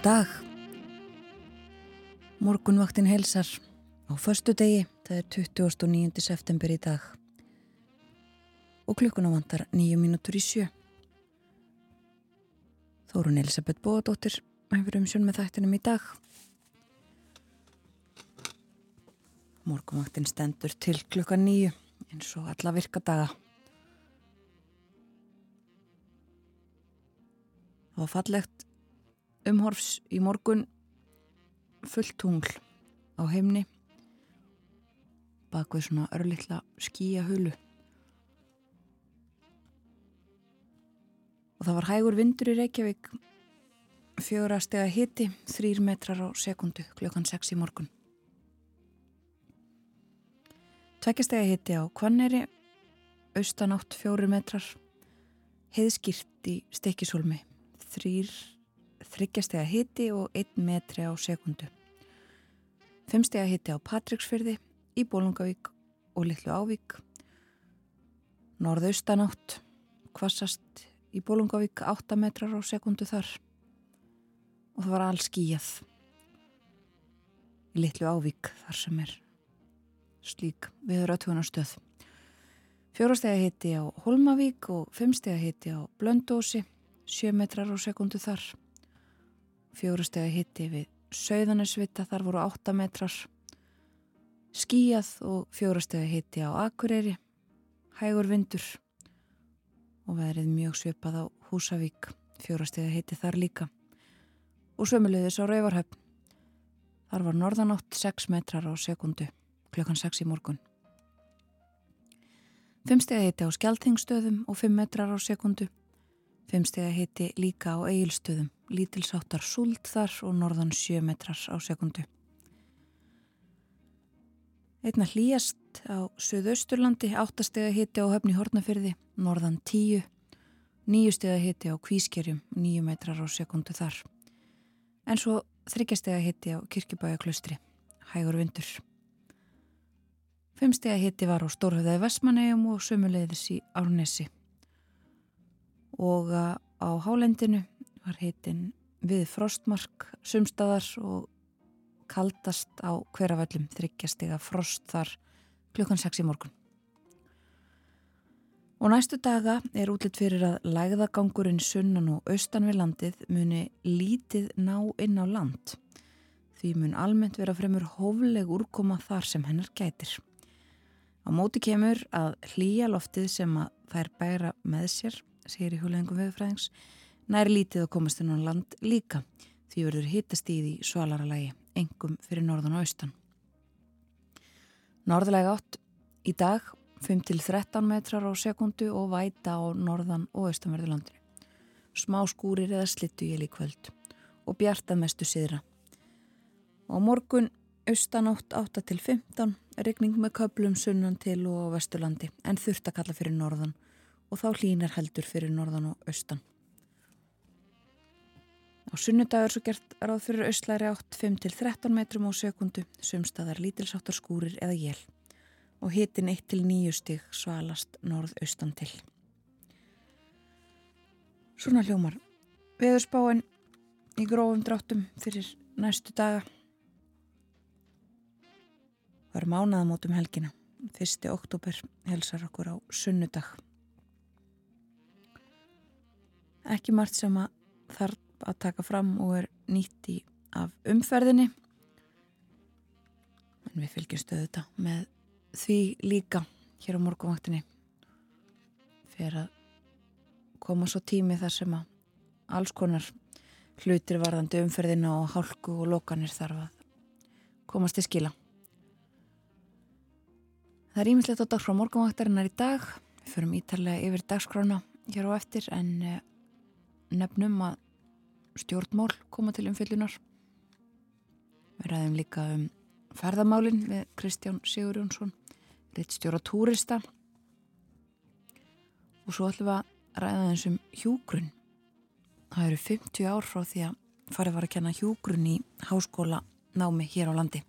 Góðan dag. Morgunvaktin helsar á förstu degi, það er 29. september í dag. Og klukkuna vantar nýju mínútur í sjö. Þórun Elisabeth Bóðadóttir hefur um sjón með þættinum í dag. Morgunvaktin stendur til klukka nýju eins og alla virkadaga. Það var fallegt umhorfs í morgun fullt tungl á heimni bak við svona örlittla skíja hulu og það var hægur vindur í Reykjavík fjögur að stega hitti þrýr metrar á sekundu klukkan 6 í morgun. Tveggjastega hitti á Kvanneri austanátt fjóri metrar heiðskýrt í stekkisólmi þrýr þryggjastega hitti og 1 metri á sekundu. Femstega hitti á Patricksfyrði, í Bólungavík og Littlu Ávík. Norðaustanátt, kvassast í Bólungavík 8 metrar á sekundu þar. Og það var all skíjað Littlu Ávík þar sem er slík viður aðtugunarstöð. Fjórastega hitti á Holmavík og femstega hitti á Blöndósi, 7 metrar á sekundu þar fjórustega hitti við Söðanesvita, þar voru 8 metrar. Skíjað og fjórustega hitti á Akureyri hægur vindur og verið mjög svipað á Húsavík fjórustega hitti þar líka. Og sömulegðis á Rauvarhöfn þar var norðanátt 6 metrar á sekundu klukkan 6 í morgun. Fimmstega hitti á Skeltingstöðum og 5 metrar á sekundu. Fimmstega hitti líka á Egilstöðum lítilsáttar súld þar og norðan 7 metrar á sekundu. Einna hlýjast á Suðausturlandi, áttastega hitti á höfni Hortnafyrði, norðan 10, nýjustega hitti á Kvískerjum, 9 metrar á sekundu þar. En svo þryggjastega hitti á Kirkibæjaklaustri, hægur vindur. Fimmstega hitti var á Stórhauðaði Vestmannegjum og sömuleiðis í Árnesi. Og á Hálendinu var heitin við frostmark sumstaðar og kaldast á hverjaföllum þryggjastega frost þar klukkan 6 í morgun. Og næstu daga er útlitt fyrir að lægðagangurinn sunnan og austan við landið muni lítið ná inn á land. Því mun almennt vera fremur hófleg úrkoma þar sem hennar gætir. Á móti kemur að hlýja loftið sem að þær bæra með sér, segir í húleðingum viðfræðings, nær lítið að komast inn á land líka því verður hittast í svalaralagi, engum fyrir norðan og austan. Norðlega átt í dag 5-13 metrar á sekundu og væta á norðan og austanverðu landinu. Smá skúrir eða slittu í líkvöld og bjarta mestu siðra. Og morgun austanátt 8-15, regning með köplum sunnan til og vesturlandi en þurft að kalla fyrir norðan og þá hlínar heldur fyrir norðan og austan. Á sunnudagur svo gert ráð fyrir austlæri átt 5-13 metrum á sekundu, sumstaðar lítilsáttar skúrir eða jél og hitin 1-9 stig svalast norð-austan til. Svona hljómar. Veðurspáin í grófum dráttum fyrir næstu daga. Var mánaðamótum helgina. Fyrsti oktober helsar okkur á sunnudag. Ekki margt sem að þarf að taka fram og er nýtti af umferðinni en við fylgjum stöðu þetta með því líka hér á morgunvaktinni fyrir að koma svo tími þar sem að alls konar hlutir varðandi umferðina og hálku og lokanir þarf að komast til skila. Það er ímislegt á dag frá morgunvaktarinnar í dag. Við förum ítalega yfir dagskrána hér á eftir en eh, nefnum að stjórnmál koma til umfyllunar. Við ræðum líka um ferðamálinn við Kristján Sigur Jónsson, reitt stjóra túrista og svo ætlum við að ræða þessum hjúgrunn. Það eru 50 ár frá því að farið var að kenna hjúgrunn í háskóla námi hér á landi.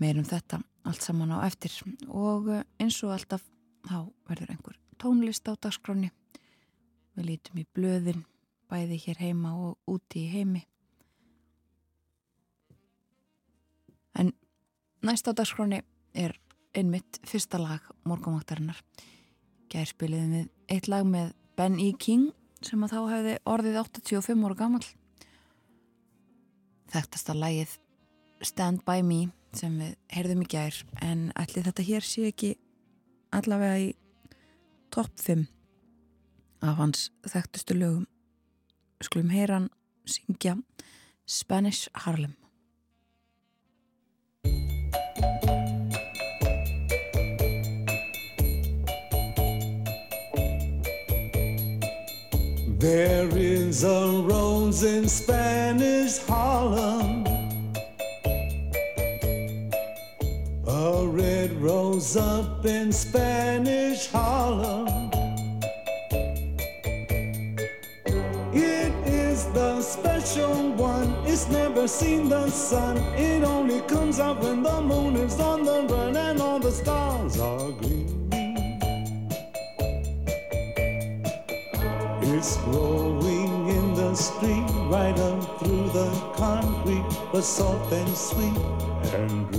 Meirum þetta allt saman á eftir og eins og alltaf þá verður einhver tónlist á dagskráni. Við lítum í blöðin, bæði hér heima og úti í heimi. En næst á dagskráni er einmitt fyrsta lag morgumvaktarinnar. Gær spiliðum við eitt lag með Ben E. King sem að þá hefði orðið 85 ára gammal. Þekktasta lagið Stand By Me sem við heyrðum í gær en allir þetta hér sé ekki allavega í topp 5 af hans þekktustu lögum. Skulum heyran syngja Spanish Harlem. There is a rose in Spanish Harlem, a red rose up in Spanish Harlem. Never seen the sun. It only comes out when the moon is on the run and all the stars are green. It's growing in the street, right up through the concrete, but soft and sweet and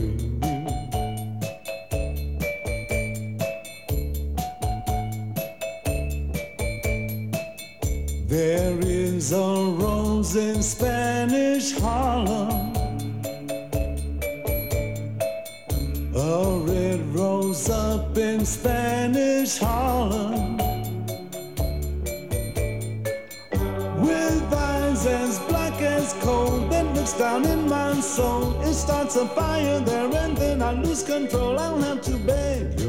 soul. It starts a fire there and then I lose control. I'll have to beg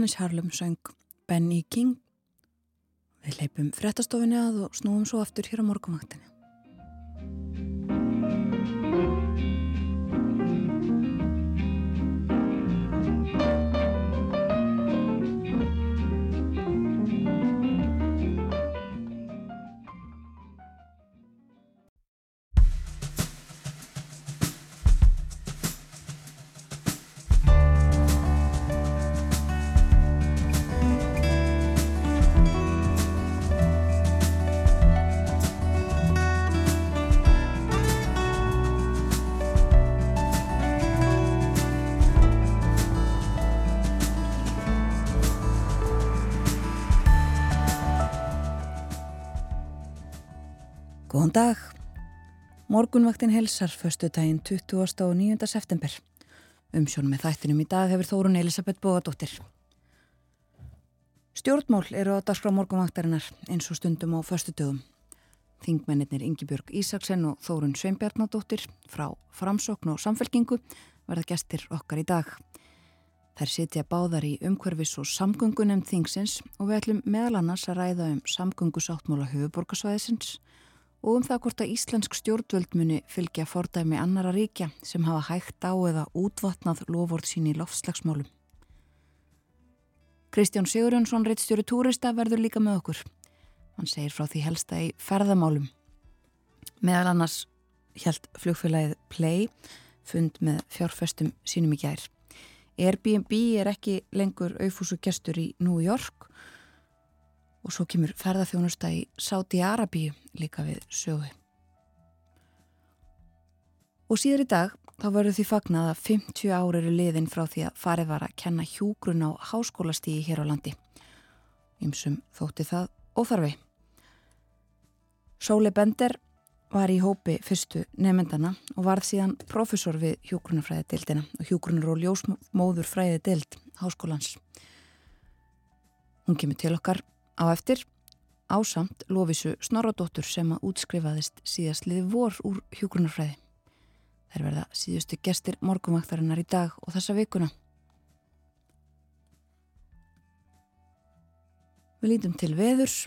Spanish Harlem söng Benny King. Við leipum frettastofinni að og snúum svo aftur hér á morgunvaktinni. Góðan dag. Morgunvaktin helsar förstu daginn 20. og 9. september. Umsjónum með þættinum í dag hefur Þórun Elisabeth Bógadóttir. Stjórnmál eru á dagskrá morgunvaktarinnar eins og stundum á förstu dögum. Þingmennir Ingi-Björg Ísaksen og Þórun Sveinbjarnadóttir frá Framsókn og Samfelkingu verða gestir okkar í dag. Þær sitja báðar í umhverfis og samgöngunem þingsins og við ætlum meðal annars að ræða um samgöngusáttmála höfuborgarsvæðisins og um það hvort að íslensk stjórnvöld muni fylgja fordæmi annara ríkja sem hafa hægt á eða útvatnað lofvort sín í loftslagsmálum. Kristján Sigurjónsson, reittstjóri túrista, verður líka með okkur. Hann segir frá því helsta í ferðamálum. Meðal annars hjælt flugfélagið Play fund með fjárfestum sínum í gær. Airbnb er ekki lengur auðfúsu gestur í New York og svo kemur ferðarþjónusta í Sáti Arabíu líka við sögu. Og síður í dag þá verður því fagnað að 50 ári eru liðin frá því að farið var að kenna hjúgrun á háskólastígi hér á landi. Ymsum þótti það óþarfi. Sóli Bender var í hópi fyrstu nefndana og varð síðan profesor við hjúgrunarfræði dildina og hjúgrunar og ljósmóður fræði dild háskólans. Hún kemur til okkar Á eftir ásamt Lófisu Snorradóttur sem að útskrifaðist síðastliði vor úr hjógrunarfræði. Þær verða síðustu gestir morgumvaktarinnar í dag og þessa vikuna. Við lítum til veðurs.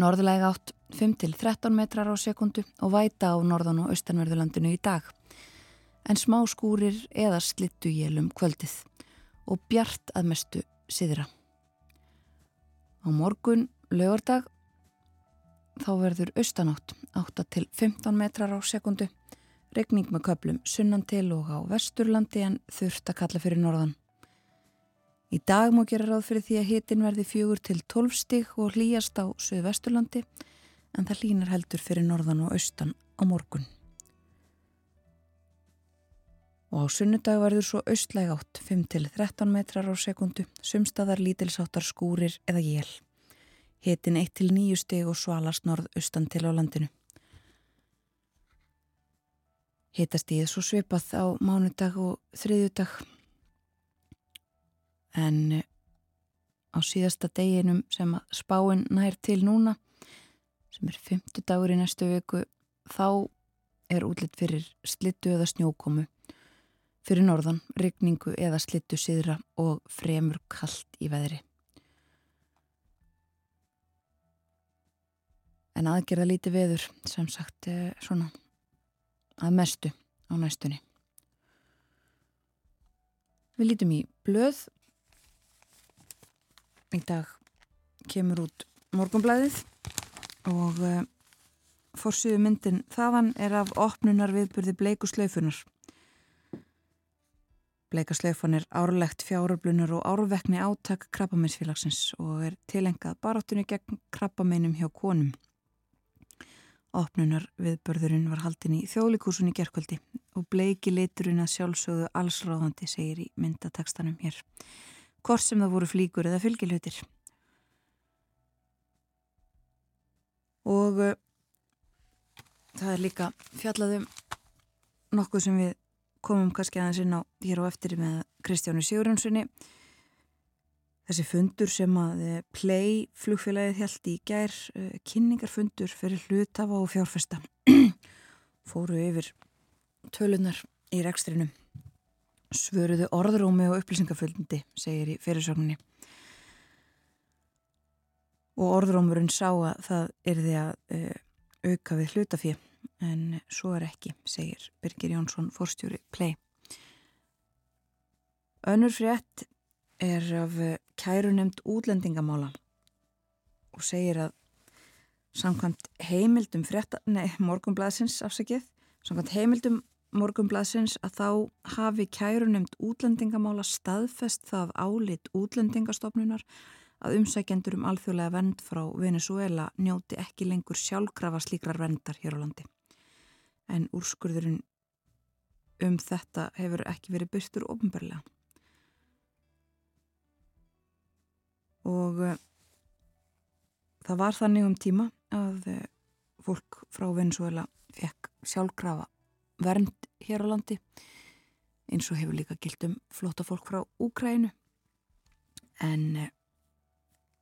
Norðulega átt 5-13 metrar á sekundu og væta á norðan og austanverðulandinu í dag. En smá skúrir eða slittu jélum kvöldið og bjart að mestu siðra. Á morgun, lögardag, þá verður austanátt 8 til 15 metrar á sekundu, regning með köplum sunnan til og á vesturlandi en þurft að kalla fyrir norðan. Í dag má gera ráð fyrir því að hitin verði fjögur til 12 stig og hlýjast á söðvesturlandi en það línar heldur fyrir norðan og austan á morgun. Og á sunnudag verður svo austlæg átt 5-13 metrar á sekundu, sumstaðar lítilsáttar skúrir eða jél. Hitin 1-9 steg og svalast norð-austan til á landinu. Hitast í þessu svipað á mánudag og þriðjudag. En eh, á síðasta deginum sem spáinn nær til núna, sem er 50 dagur í næstu viku, þá er útlitt fyrir slittu eða snjókomu fyrir norðan, regningu eða slittu síðra og fremur kallt í veðri. En aðgerða líti veður, sem sagt, eh, svona að mestu á næstunni. Við lítum í blöð. Í dag kemur út morgunblæðið og eh, fórsýðu myndin þaðan er af opnunar viðburði bleiku slöyfunar. Bleikasleifan er árlegt fjáröflunar og árvekni áttak krabbameinsfélagsins og er tilengað baráttunni gegn krabbameinum hjá konum. Opnunar viðbörðurinn var haldin í þjóðlikúsunni gerkvöldi og bleiki liturinn að sjálfsögðu allsráðandi segir í myndatekstanum hér. Hvort sem það voru flíkur eða fylgilhutir. Og uh, það er líka fjallaðum nokkuð sem við komum kannski aðeins inn á hér á eftir með Kristjánu Sigurjónssoni þessi fundur sem að eh, Play flugfélagið held í gær uh, kynningarfundur fyrir hlutafa og fjárfesta. Fóru yfir tölunar í rekstrinu svöruðu orðrómi og upplýsingafundi segir í fyrirsögninni. Og orðrómurinn sá að það er því að uh, auka við hlutafið en svo er ekki, segir Birgir Jónsson fórstjóri Play. Önnur frétt er af kærunemt útlendingamála og segir að samkvæmt heimildum frétta, nei, morgumblaðsins afsakið, samkvæmt heimildum morgumblaðsins að þá hafi kærunemt útlendingamála staðfest það álit útlendingastofnunar að umsækjendur um alþjóðlega vend frá Venezuela njóti ekki lengur sjálfkrafa slíkrar vendar hér á landi en úrskurðurinn um þetta hefur ekki verið byrstur ofnbarlega. Og uh, það var þannig um tíma að eh, fólk frá Venezuela fekk sjálfkrafa vernd hér á landi eins og hefur líka gilt um flotta fólk frá Úkrænu en eh,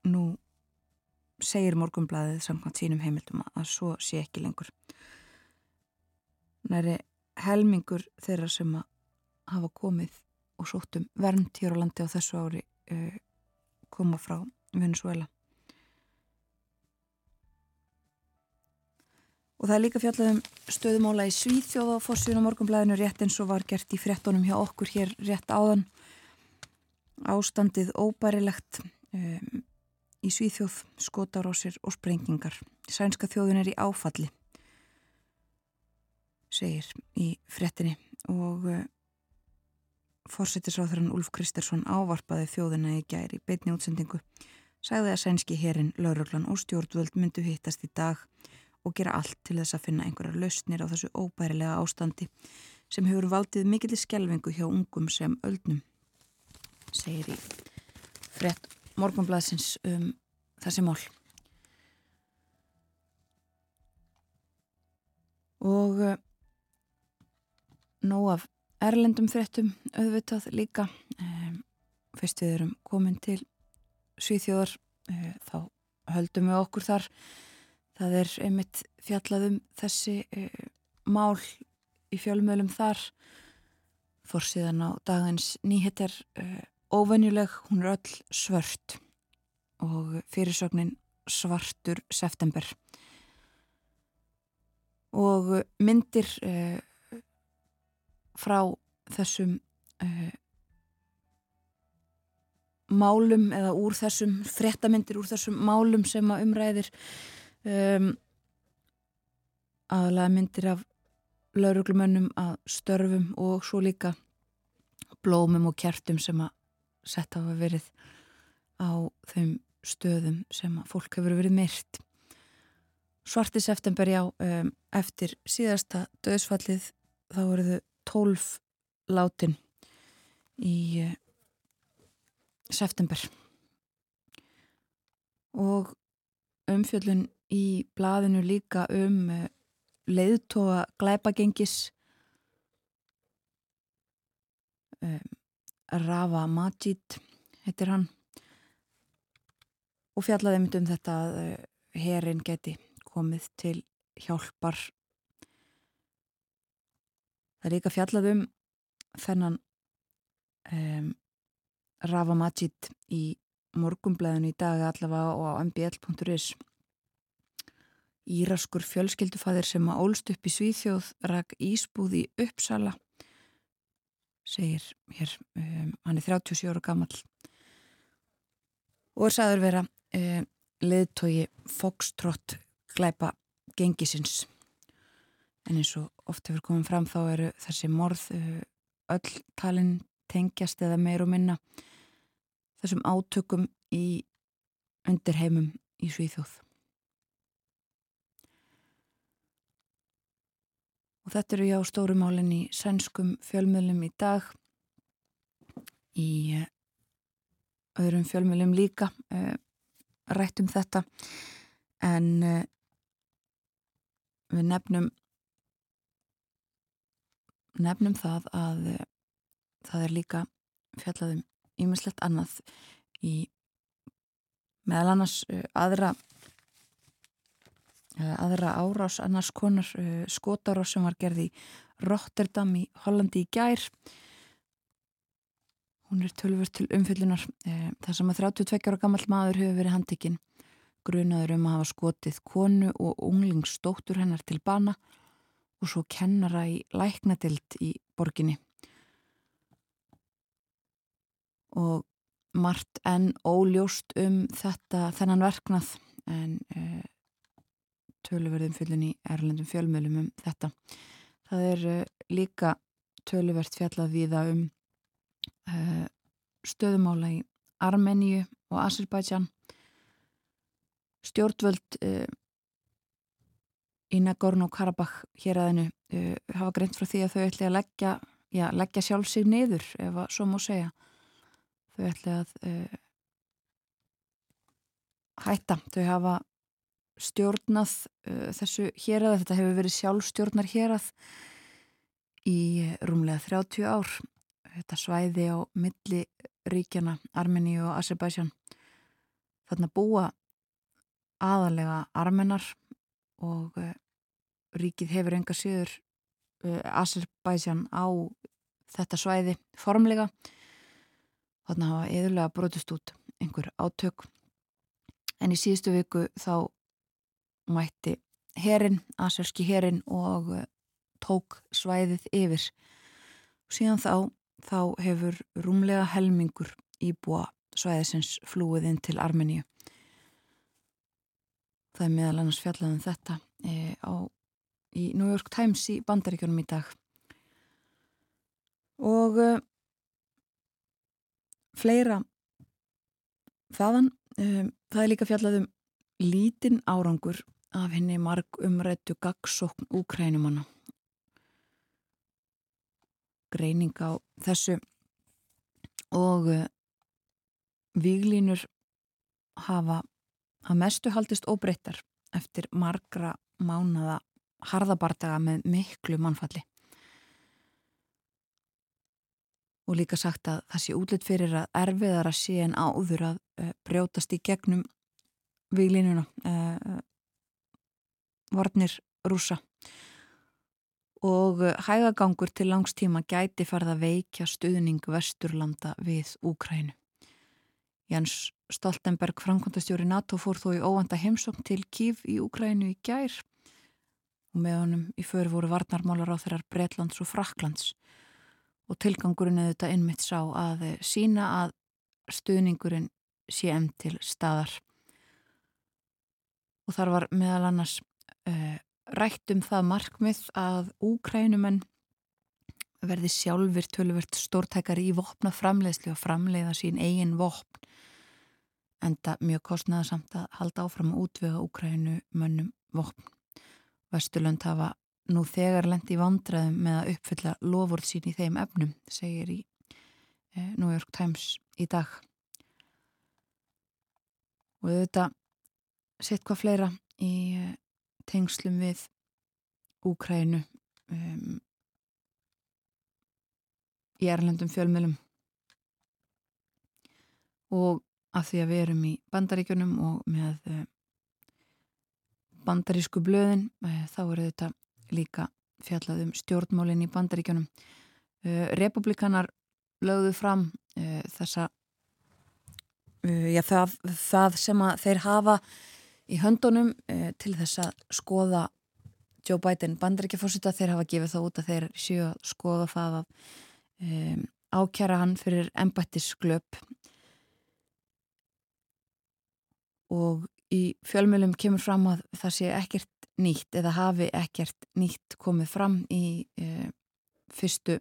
nú segir morgumblaðið samkvæmt sínum heimildum að svo sé ekki lengur næri helmingur þeirra sem að hafa komið og sóttum vernd hér á landi á þessu ári uh, koma frá Venezuela Og það er líka fjallað um stöðumála í Svíþjóð á fórsvíðun á morgunblæðinu rétt eins og var gert í frettunum hjá okkur hér rétt áðan. Ástandið óbærilegt um, í Svíþjóð, skotarásir og sprengingar. Sænska þjóðun er í áfalli, segir í frettinni og uh, fórsettisráþurann Ulf Kristersson ávarpaði þjóðuna í gæri beitni útsendingu. Sæði að sænski herin, lauruglan og stjórnvöld myndu hittast í dag og gera allt til þess að finna einhverjar lausnir á þessu óbærilega ástandi sem hefur valdið mikill skjelvingu hjá ungum sem öldnum, segir í frett morgunblæðsins um þessi mál. Og uh, nóg af erlendum frettum auðvitað líka, fyrst við erum komin til Svíþjóðar, uh, þá höldum við okkur þar Það er einmitt fjallaðum þessi uh, mál í fjölmjölum þar. Fórsíðan á dagins nýhettar uh, eh, óvenjuleg, hún er öll svört og fyrirsögnin svartur september. Og myndir frá þessum málum eða úr þessum, frettamindir úr þessum málum sem að umræðir um, aðalega myndir af lauruglumönnum að störfum og svo líka blómum og kjartum sem að setja hafa verið á þeim stöðum sem að fólk hefur verið myrt. Svarti september já um, eftir síðasta döðsfallið þá voru þau tólf látin í uh, september. Og umfjöldun í blaðinu líka um uh, leiðtóa glæpagengis um, Rafa Majid heitir hann og fjallaði um þetta að herin geti komið til hjálpar það er líka fjallað um þennan um, Rafa Majid í morgumblæðinu í dag allavega og á mbl.is Íraskur fjölskyldufæðir sem að ólst upp í Svíþjóð rak Ísbúð í Uppsala segir hér, um, hann er 37 ára gammal og er sagður vera um, leðtogi Foxtrot glæpa gengisins en eins og oft hefur komið fram þá eru þessi morð uh, öll talin tengjast eða meir og minna þessum átökum í undirheimum í Svíþjóð. Og þetta eru já stórumálinn í sænskum fjölmjölum í dag í uh, öðrum fjölmjölum líka uh, rætt um þetta. En við nefnum nefnum það að það er líka fjallaðum ímislegt annað í meðal annars aðra Eh, aðra árás annars konar skotárás sem var gerð í Rotterdam í Hollandi í gær. Hún er tölvur til umfyllunar eh, þar sem að 32 ára gammal maður hefur verið handekinn grunaður um að hafa skotið konu og unglingsdóttur hennar til bana og svo kennara í læknadild í borginni og margt enn óljóst um þetta þennan verknað en uh, töluverðum fyllin í erlendum fjölmjölum um þetta. Það er uh, líka töluvert fjallað viða um uh, stöðumála í Armeníu og Azerbaijan. Stjórnvöld uh, í Nagorno-Karabakh hér aðeinu hafa greint frá því að þau ætli að leggja, já, leggja sjálf sig niður ef að svo má segja. Þau ætli að hætta. Þau hafa stjórnað uh, þessu hérað, þetta hefur verið sjálfstjórnar hérað í rúmlega 30 ár þetta svæði á milli ríkjana Armeni og Azerbaijan þarna búa aðalega armenar og uh, ríkið hefur enga síður uh, Azerbaijan á þetta svæði formlega. Þarna hafa eðurlega brotist út einhver átök. En í síðustu viku þá mætti herin, aserski herin og uh, tók svæðið yfir. Síðan þá þá hefur rúmlega helmingur íbúa svæðisins flúið inn til Armeníu það er meðal annars fjallaðum þetta e, á, í New York Times í bandaríkjónum í dag. Og e, fleira þaðan e, það er líka fjallaðum lítinn árangur af henni marg umrættu gagsókn úkrænumanna greining á þessu og uh, výglínur hafa að mestu haldist óbreyttar eftir margra mánada harðabardaga með miklu mannfalli. Og líka sagt að það sé útlitt fyrir að erfiðar að sé en áður að uh, brjótast í gegnum výglínuna uh, vornir rúsa og hægagangur til langstíma gæti farða veikja stuðning vesturlanda við Úkrænu. Jens Stoltenberg, framkvæmtastjóri NATO, fór þó í óvanda heimsókn til Kív í Úkrænu í gær. Og með honum í för voru varnarmálar á þeirrar Breitlands og Fraklands og tilgangurinn eða þetta innmitt sá að sína að stuðningurinn sé em til staðar. Og þar var meðal annars uh, rætt um það markmið að úkrænumenn verði sjálfur tölvert stórtækari í vopna framleiðslu og framleiða sín eigin vopn enda mjög kostnaða samt að halda áfram að útvega úkrænu mönnum vopn. Vesturlönd hafa nú þegar lendi vandraðum með að uppfylla lofur sín í þeim efnum, segir í eh, New York Times í dag. Og þetta sett hvað fleira í eh, tengslum við Úkrænu um, í erlendum fjölmjölum og af því að við erum í bandaríkjunum og með uh, bandarísku blöðin uh, þá eru þetta líka fjallað um stjórnmólin í bandaríkjunum. Uh, republikanar lögðu fram þessa já, það, það sem þeir hafa í höndunum eh, til þess að skoða Joe Biden bandaríkjafórsita þeir hafa gefið það út að þeir séu að skoða það að um, ákjara hann fyrir embættisglöp og í fjölmjölum kemur fram að það sé ekkert nýtt eða hafi ekkert nýtt komið fram í uh, fyrstu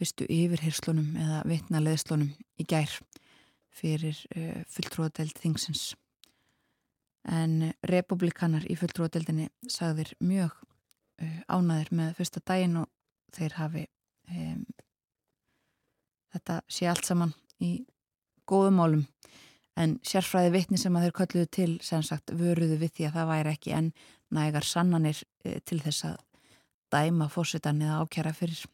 fyrstu yfirherslunum eða vitnaleðslunum í gær fyrir uh, fulltróðadelt þingsins. En republikanar í fulltrúadeildinni sagðir mjög uh, ánaðir með fyrsta daginn og þeir hafi um, þetta sé allt saman í góðum málum en sérfræði vitni sem að þeir kölluðu til sem sagt vöruðu við því að það væri ekki en nægar sannanir uh, til þess að dæma fórsetan eða ákjara fyrir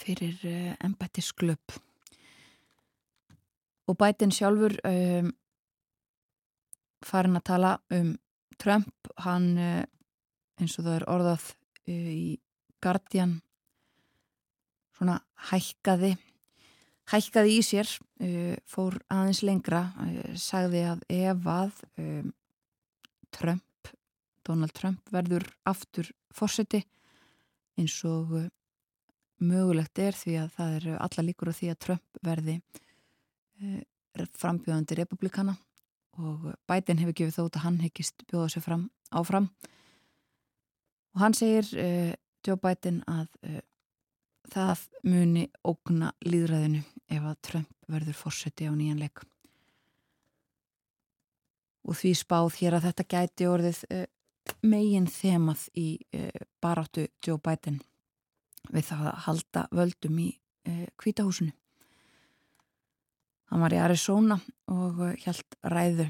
fyrir uh, embættisklöp og bætin sjálfur um, farin að tala um Trump, hann eh, eins og það er orðað eh, í Guardian svona hækkaði hækkaði í sér eh, fór aðeins lengra sagði að ef að Trump Donald Trump verður aftur fórseti eins og mögulegt er því að það eru alla líkur á því að Trump verði frambjöðandi republikana og Biden hefur gefið þótt að hann hekkist bjóða sér fram, áfram. Og hann segir uh, Joe Biden að uh, það muni ógna líðræðinu ef að Trump verður fórseti á nýjanleik og því spáð hér að þetta gæti orðið uh, megin þemað í baráttu Joe Biden við það að halda völdum í kvítahúsinu Hann var í Arizona og held ræðu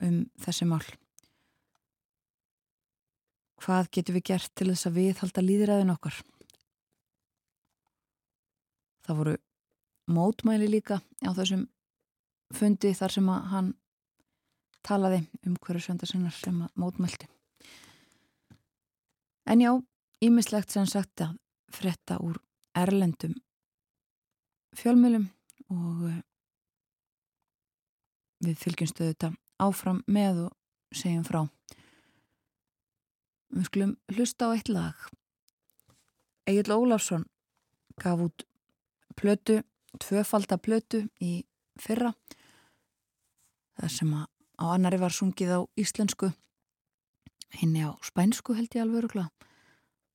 um þessi mál. Hvað getum við gert til þess að við halda líðræðin okkar? Það voru mótmæli líka á þessum fundi þar sem að hann talaði um hverju söndarsinnar sem að mótmælti. En já, ímislegt sem sagt að fretta úr erlendum fjölmjölum og eh, við fylgjumstu þetta áfram með og segjum frá. Við skulum hlusta á eitt lag. Egil Ólafsson gaf út plötu, tvöfaldaplötu í fyrra. Það sem að á annari var sungið á íslensku, henni á spænsku held ég alveg örugla.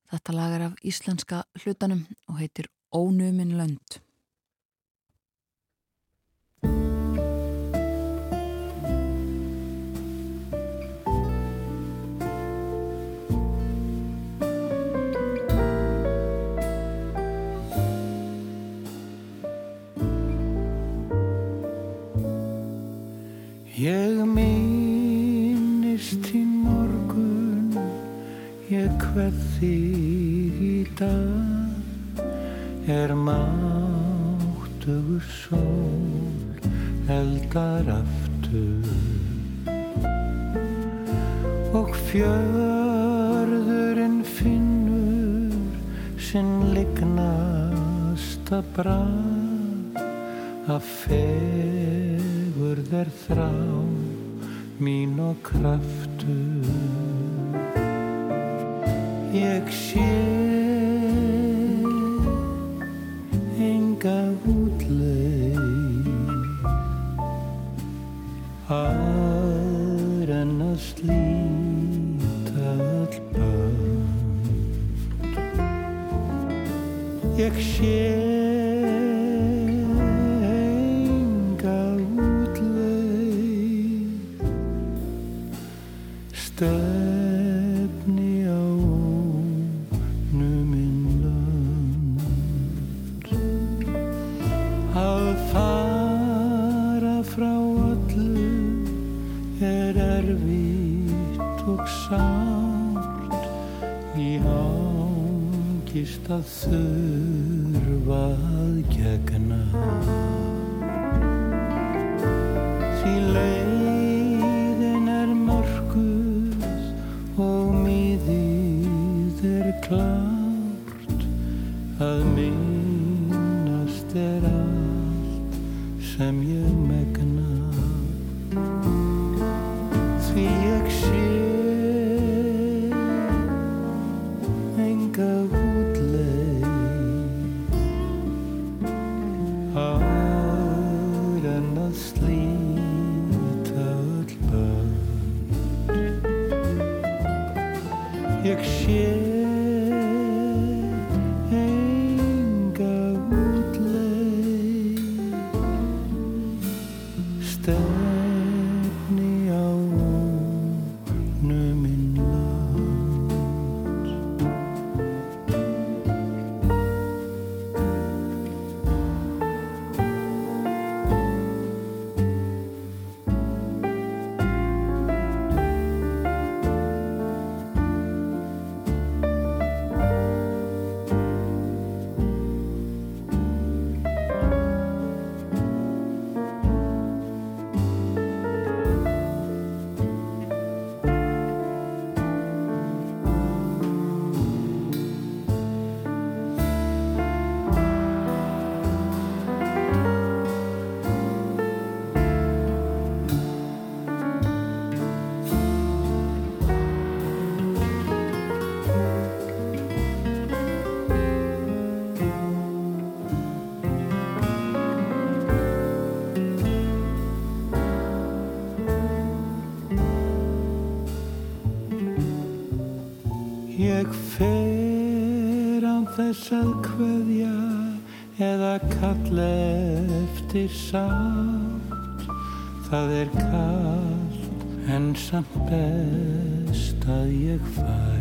Þetta lag er af íslenska hlutanum og heitir Ónumin lönd. Sól, eldar aftur. Og fjörðurinn finnur sinn lignasta brað að fer fegurð er þrá mín og kraftur. Ég sé að hverja eða kalla eftir sátt það er kallt en samt best að ég fari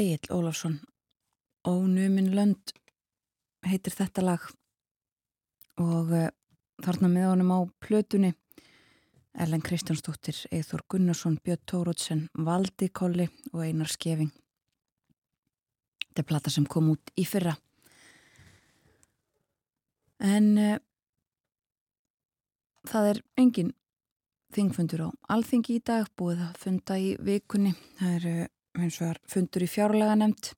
Egil Ólafsson Ónumin lönd heitir þetta lag. Og uh, þarna með honum á plötunni Ellen Kristjánsdóttir, Eithor Gunnarsson, Björn Tórótsen, Valdi Kolli og Einar Skeving Þetta er plata sem kom út í fyrra. En uh, það er engin þingfundur á alþingi í dag búið að funda í vikunni. Það er eins og er fundur í fjárlega nefnd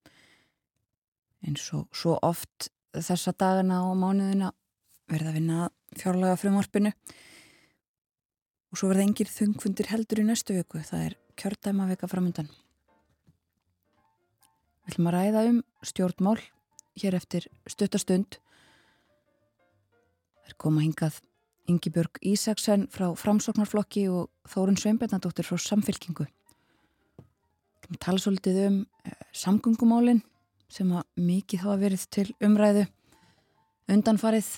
eins og svo oft þessa dagana og mánuðina verða að vinna fjárlega frumvarpinu og svo verða engir þungfundir heldur í næstu viku það er kjördæma vika framöndan Við ætlum að ræða um stjórnmál hér eftir stuttastund Það er koma hingað Ingi Björg Ísaksen frá Framsóknarflokki og Þórun Sveinbjörnadóttir frá Samfylkingu. Við tala svolítið um eh, samgöngumálinn sem að mikið hafa verið til umræðu undanfarið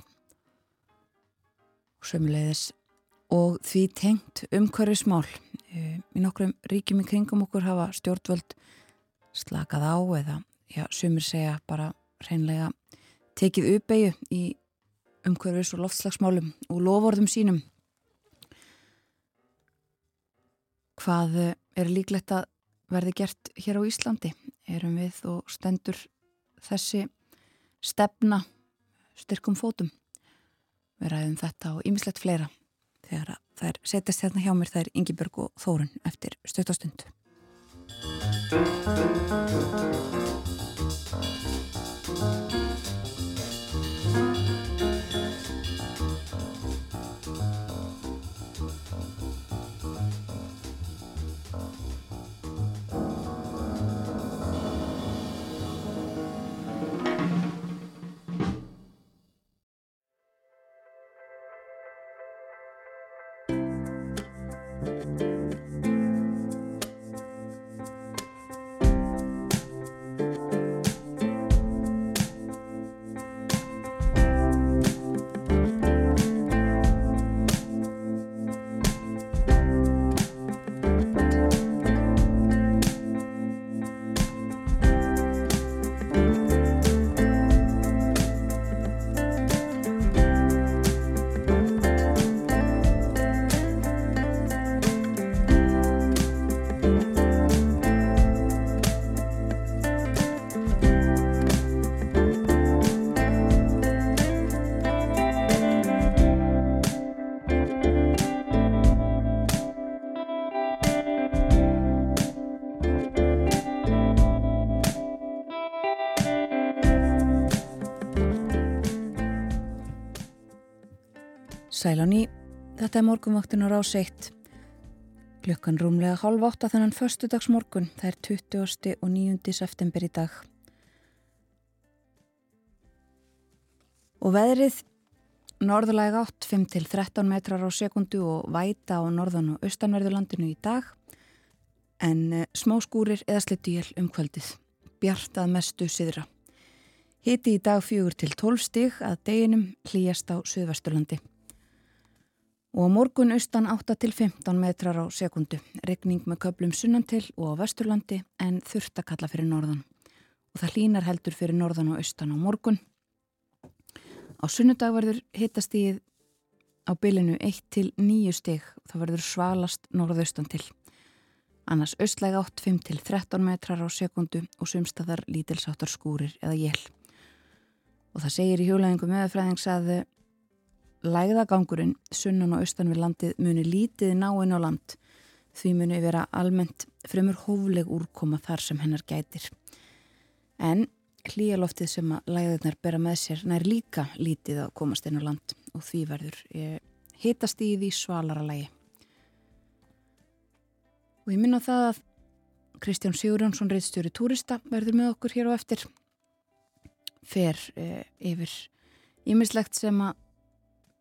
og sömulegðis og því tengt umhverfismál. Eh, í nokkrum ríkjum í kringum okkur hafa stjórnvöld slakað á eða já, sumir segja bara reynlega tekið uppeyju í umhverfis og loftslagsmálum og lovorðum sínum. Hvað er líklegt að verði gert hér á Íslandi? Erum við og stendur þessi stefna styrkum fótum? Við ræðum þetta og ýmislegt fleira þegar það er setjast hérna hjá mér það er Ingi Björg og Þórun eftir stöttastund. Sæl á ný, þetta er morgunvaktin á rás 1. Glökkan rúmlega hálf átta þennan förstudags morgun, það er 20. og 9. september í dag. Og veðrið, norðulega átt 5-13 metrar á sekundu og væta á norðan og austanverðurlandinu í dag, en eh, smá skúrir eða slittuél um kvöldið, bjartað mestu siðra. Hiti í dag fjögur til 12 stig að deginum hlýjast á Suðvesturlandi og morgun austan 8 til 15 metrar á sekundu. Regning með köplum sunnan til og á vesturlandi en þurft að kalla fyrir norðan. Og það hlínar heldur fyrir norðan og austan á morgun. Á sunnudag verður hitastíð á bylinu 1 til 9 stig. Það verður svalast norðaustan til. Annars austlæg 8, 5 til 13 metrar á sekundu og sumstaðar lítilsáttar skúrir eða jél. Og það segir í hjólæðingum meðfræðings að lægðagangurinn sunnan og austan við landið muni lítið náinn á land því muni vera almennt fremur hófleg úrkoma þar sem hennar gætir. En hlýjaloftið sem að læðarnar bera með sér nær líka lítið að komast inn á land og því verður eh, hitast í því svalara lægi. Og ég minna það að Kristján Sigurjónsson, reyðstjóri túrista, verður með okkur hér á eftir fer eh, yfir ímislegt sem að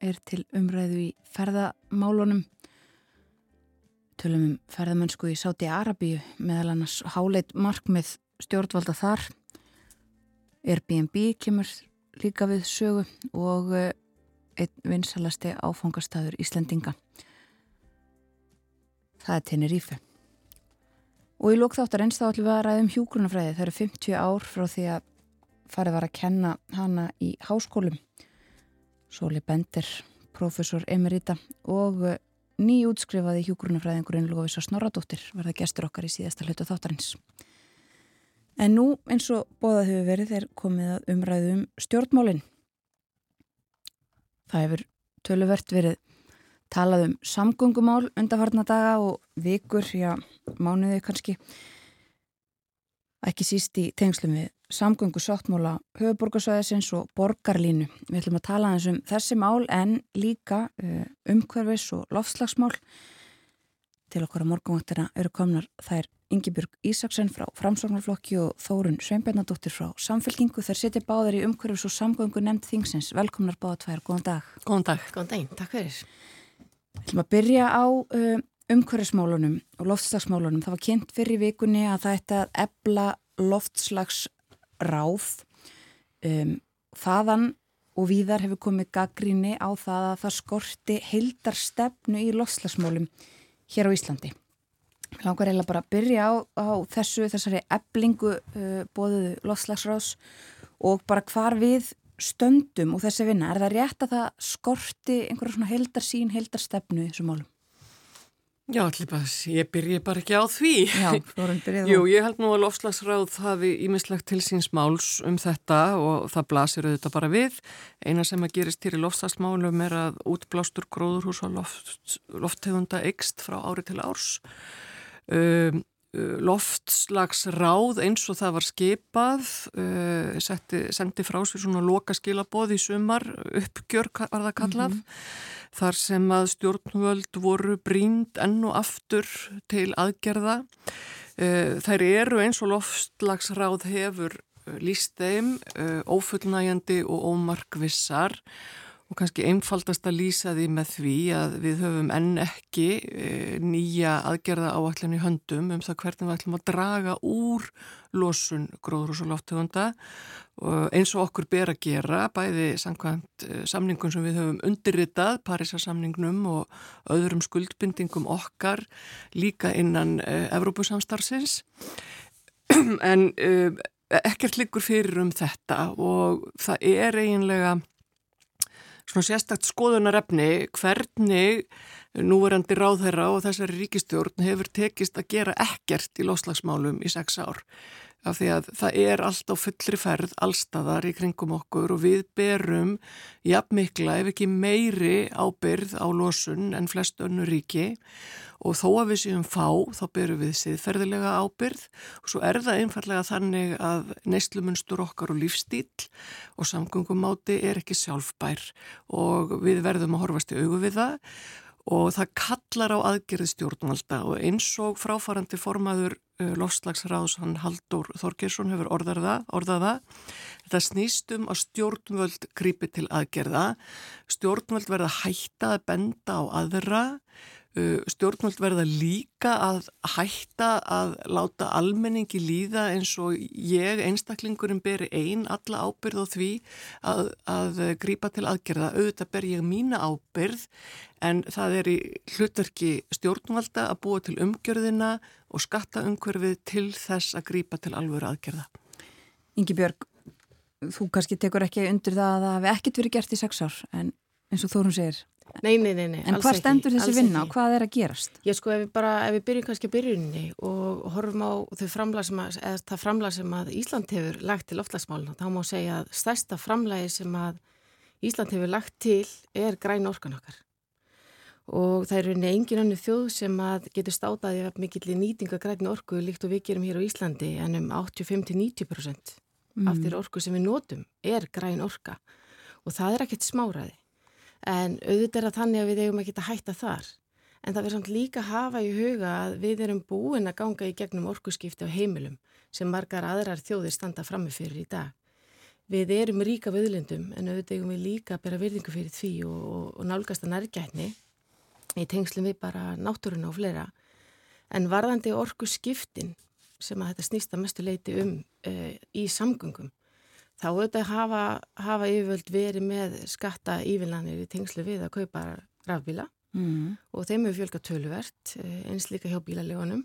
er til umræðu í ferðamálunum. Tölum um ferðamennsku í Sáti Arabíu meðal annars háleit markmið stjórnvalda þar. Airbnb kemur líka við sögu og eh, einn vinsalasti áfangastæður Íslendinga. Það er Tenerife. Og í lókþáttar einst þá ætlum við að ræðum hjúgrunafræði. Það eru 50 ár frá því að farið var að kenna hana í háskólum. Sóli Bender, professor Emerita og eh, nýjútskrifaði hjúgrunafræðingurinn Lófisa Snorradóttir verða gestur okkar í síðasta hlutu þáttarins. En nú eins og bóðað hefur verið er komið að umræðum um stjórnmálinn. Það hefur töluvert verið talað um samgöngumál undarfarna daga og vikur, já, mánuði kannski. Ekki síst í tengslum við samgöngu sáttmála höfuborgarsvæðisins og borgarlínu. Við ætlum að tala um þessi mál en líka uh, umhverfis og lofslagsmál. Til okkar á morgunvaktina eru komnar þær Yngibjörg Ísaksen frá Framsóknarflokki og Þórun Sveinbjörnadóttir frá Samfélkingu. Þær setja báðar í umhverfis og samgöngu nefnd þingsins. Velkomnar báða tvær, góðan dag. Góðan dag. Góðan daginn, takk fyrir. Við ætlum að byrja á uh, umhverfismálunum og loftslagsmálunum. Það var kynnt fyrir vikunni að það ætti að ebla loftslagsráð. Um, þaðan og víðar hefur komið gaggríni á það að það skorti heildar stefnu í loftslagsmálum hér á Íslandi. Ég langar eiginlega bara að byrja á, á þessu, þessari eblingu uh, bóðuðu loftslagsráðs og bara hvar við stöndum og þessi vinna. Er það rétt að það skorti einhverja svona heldarsín, heldarstefnu í þessu málum? Já, allir bara, ég byrji bara ekki á því. Já, Þorun, byrjaðu. Jú, ég held nú að lofslagsráð hafi ímislegt til síns máls um þetta og það blasir auðvitað bara við. Eina sem að gerist hér í lofslagsmálum er að útblástur gróðurhús og loft, lofthegunda eikst frá ári til árs. Um, loftslagsráð eins og það var skipað uh, setti, sendi frá sér svona loka skilaboð í sumar uppgjör var það kallað mm -hmm. þar sem að stjórnvöld voru brínd enn og aftur til aðgerða uh, þær eru eins og loftslagsráð hefur líst þeim ófullnægjandi og ómarkvissar og kannski einfaldast að lýsa því með því að við höfum enn ekki e, nýja aðgerða áallin í höndum um það hvernig við ætlum að draga úr losun gróður og svo loftegunda eins og okkur ber að gera bæði samkvæmt e, samningum sem við höfum undirritað, Parísarsamningnum og öðrum skuldbindingum okkar líka innan e, Evrópusamstarfsins. En ekkert liggur fyrir um þetta og það er eiginlega svona sérstakt skoðunarefni hvernig núverandi ráðherra og þessari ríkistjórn hefur tekist að gera ekkert í loslagsmálum í sex ár. Af því að það er allt á fullri ferð allstaðar í kringum okkur og við berum jafnmikla ef ekki meiri ábyrð á losun en flest önnu ríki. Og þó að við séum fá þá berum við siðferðilega ábyrð og svo er það einfallega þannig að neistlumunnstur okkar og lífstíl og samgöngumáti er ekki sjálfbær. Og við verðum að horfast í augu við það og það kallar á aðgerði stjórnvalda og eins og fráfarandi formaður uh, lofslagsráðs hann Haldur Þorgersson hefur orðaða, orðaða þetta snýstum að stjórnvöld grípi til aðgerða. Stjórnvöld verða hætta að benda á aðra stjórnvöld verða líka að hætta að láta almenningi líða eins og ég, einstaklingurinn, beri einn alla ábyrð á því að, að grípa til aðgerða. Auðvitað ber ég mína ábyrð en það er í hlutverki stjórnvalda að búa til umgjörðina og skatta umhverfið til þess að grípa til alvöru aðgerða. Ingi Björg, þú kannski tekur ekki undir það að það hefði ekkert verið gert í sex ár en eins og Þórun segir Nei, nei, nei, nei En hvað stendur þessi vinna og hvað er að gerast? Ég sko, ef við bara, ef við byrjum kannski að byrjunni og horfum á þau framlag sem að, eða það framlag sem að Ísland hefur lagt til loftlagsmáluna, þá má segja að stærsta framlagi sem að Ísland hefur lagt til er græn orkan okkar og það er rauninni engin annu þjóð sem að getur státaði að mikill nýtinga græn orku líkt og við gerum hér á Íslandi en um 85-90% mm. af þeirra orku sem við notum er græn orka og það er ekkert smáraði en auðvitað er að þannig að við eigum ekki að hætta þar. En það verður samt líka að hafa í huga að við erum búin að ganga í gegnum orkuskipti á heimilum sem margar aðrar þjóðir standa frammefyrir í dag. Við erum ríka viðlindum en auðvitað eigum við líka að bera virðingu fyrir því og, og, og nálgast að nærgætni í tengslum við bara náttúruna og fleira. En varðandi orkuskiptin sem að þetta snýsta mestu leiti um uh, í samgöngum þá auðvitað hafa, hafa yfirvöld verið með skatta ívillanir í tengslu við að kaupa rafbíla. Mm. og þeim hefur fjölga tölvert eh, eins líka hjá bílalegunum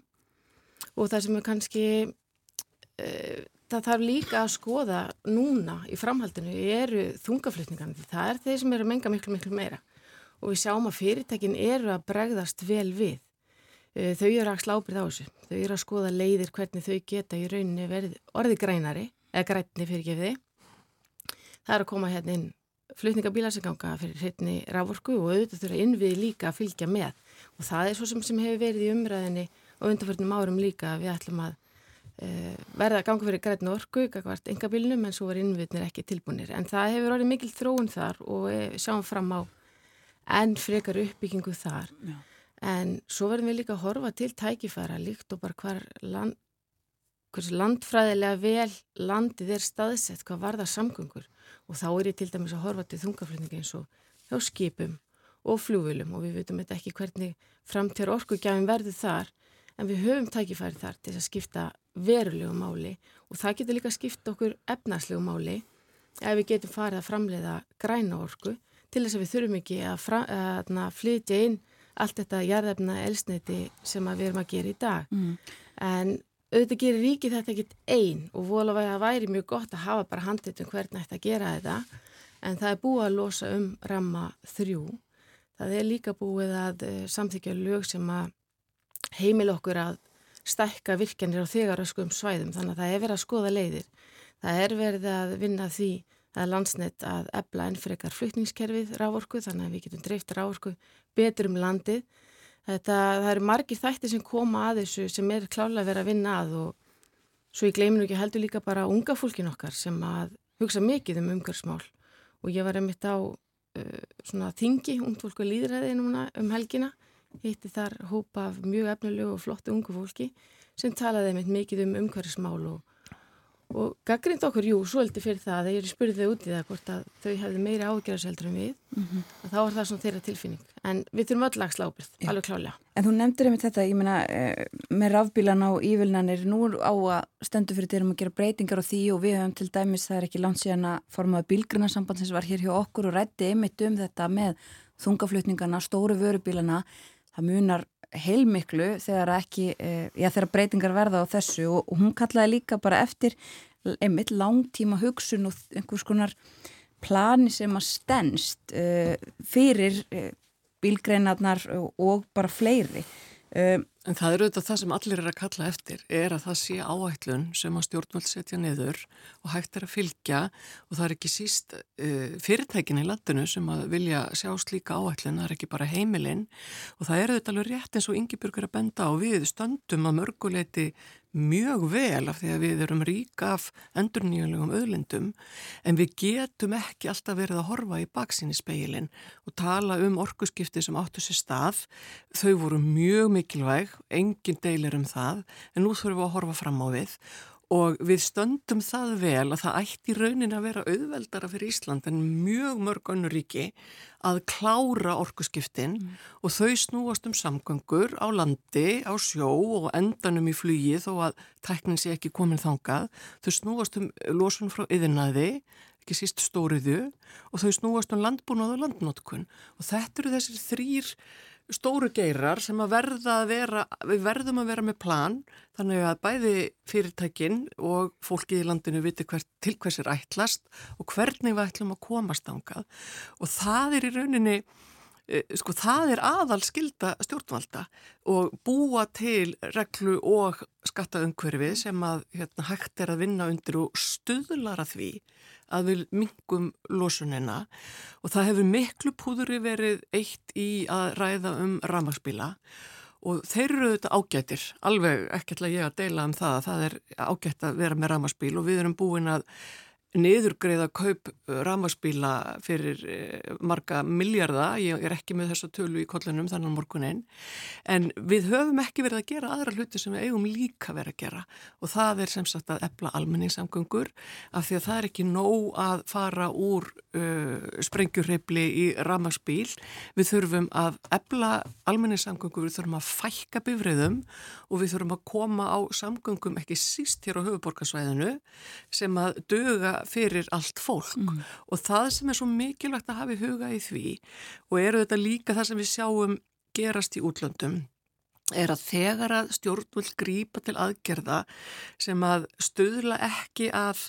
og það sem er kannski uh, það þarf líka að skoða núna í framhaldinu eru þungaflutningan það er þeir sem eru að menga miklu miklu meira. Og við sjáum að fyrirtækin eru að bregðast vel við. Uh, þau eru að slábrið á þessu. Þau eru að skoða leiðir hvernig þau geta í rauninni verið orði grænari eða grænni fyrir gefiði það er að koma hérna inn flutningabílar sem ganga fyrir hreitni rávorku og auðvitað þurfa innvið líka að fylgja með. Og það er svo sem, sem hefur verið í umræðinni og undanförnum árum líka við ætlum að uh, verða að ganga fyrir grætni orku, eitthvað engabílnum en svo var innviðnir ekki tilbúinir en það hefur orðið mikil þróun þar og við sjáum fram á enn frekar uppbyggingu þar. Já. en svo verðum við líka að horfa til tækifæra líkt og bara hvar land, landfræðilega vel landið er staðsett, hvað var það samgöngur. Og þá er ég til dæmis að horfa til þungaflutningi eins og hjá skipum og flúvilum og við veitum ekki hvernig framtjár orkugjafin verður þar en við höfum tækifæri þar til að skipta verulegu máli. Og það getur líka skipta okkur efnarslegu máli ef við getum farið að framleiða græna orku til þess að við þurfum ekki að, að, að flytja inn allt þetta jarðefna elsneiti sem við erum að gera í dag. Mm. en auðvitað gerir ríkið þetta ekkit einn og vola að væri mjög gott að hafa bara handið um hvernig þetta gera þetta en það er búið að losa um ramma þrjú. Það er líka búið að uh, samþykja lög sem að heimil okkur að stækka virkjanir á þegaröskum svæðum þannig að það er verið að skoða leiðir. Það er verið að vinna því að landsnett að ebla enn frekar flutningskerfið rávorku þannig að við getum dreift rávorku betur um landið Þetta, það eru margir þættir sem koma að þessu sem er klálega verið að vinna að og svo ég gleyminu ekki heldur líka bara unga fólkin okkar sem að hugsa mikið um umhverfsmál og ég var einmitt á uh, svona þingi, ungt fólku líðræði núna um helgina, hitti þar hópa af mjög efnulegu og flottu ungu fólki sem talaði einmitt mikið um umhverfsmál og og gaggrind okkur, jú, svolítið fyrir það þegar ég spurði þau út í það hvort að þau hefði meiri ágjörðseldur en við mm -hmm. þá er það svona þeirra tilfinning. En við þurfum öll að slápið, alveg klálega En þú nefndir einmitt þetta, ég meina eh, með rafbílan á ívilnanir nú á að stendu fyrir þeirrum að gera breytingar á því og við höfum til dæmis, það er ekki langt síðan að formaða bílgrunnarsamband sem var hér hjá okkur og rætti einmitt um þetta með þungaflutningarna, stóru vörubílana. Það munar heilmiklu þegar ekki, eh, já þegar breytingar verða á þessu og, hún kallaði líka bara eftir einmitt langtíma hugsun og einhvers konar plani sem að stennst uh, fyrir uh, bílgreinarnar og, bara fleiri En það eru auðvitað það sem allir er að kalla eftir er að það sé áætlun sem að stjórnvöld setja niður og hægt er að fylgja. Og það er ekki síst uh, fyrirtækin í landinu sem að vilja sjá slíka áætlun, það er ekki bara heimilinn og það eru auðvitað alveg rétt eins og Ingi Björgur að benda á við stöndum að mörguleiti mjög vel af því að við erum ríka af endurníulegum öðlindum en við getum ekki alltaf verið að horfa í baksinni speilin og tala um orkuskipti sem áttu sér stað. Þau voru mjög mikilvæg, engin deilir um það en nú þurfum við að horfa fram á við og við stöndum það vel að það ætti raunin að vera auðveldara fyrir Ísland en mjög mörg önnu ríki að klára orkuskiptin mm. og þau snúast um samgöngur á landi, á sjó og endanum í flugi þó að tæknin sé ekki komin þangað. Þau snúast um losun frá yðinnaði, ekki síst stóriðu og þau snúast um landbúnað og landnótkun og þetta eru þessir þrýr stóru geirar sem að verða að vera, við verðum að vera með plan þannig að bæði fyrirtækin og fólkið í landinu viti hvert, til hvers er ætlast og hvernig við ætlum að komast ángað og það er í rauninni e, sko það er aðal skilda stjórnvalda og búa til reglu og skattaungverfi sem að hérna, hægt er að vinna undir og stuðlara því að við mingum losunina og það hefur miklu púðuri verið eitt í að ræða um ramagsbíla og þeir eru þetta ágættir, alveg ekkert að ég að deila um það að það er ágætt að vera með ramagsbíl og við erum búin að niðurgreiða kaup ramaspíla fyrir marga miljarda, ég er ekki með þessa tölu í kollunum þannig morgunin, en við höfum ekki verið að gera aðra hluti sem við eigum líka verið að gera. Og það er sem sagt að epla almenningssamgöngur af því að það er ekki nóg að fara úr uh, sprengjurreifli í ramaspíl, við þurfum að epla almenningssamgöngur, við þurfum að fækka bifriðum og við þurfum að koma á samgöngum ekki síst hér á höfuborgarsvæðinu sem að döga fyrir allt fólk mm. og það sem er svo mikilvægt að hafa í huga í því og eru þetta líka það sem við sjáum gerast í útlöndum er að þegar að stjórnvöld grýpa til aðgerða sem að stuðla ekki að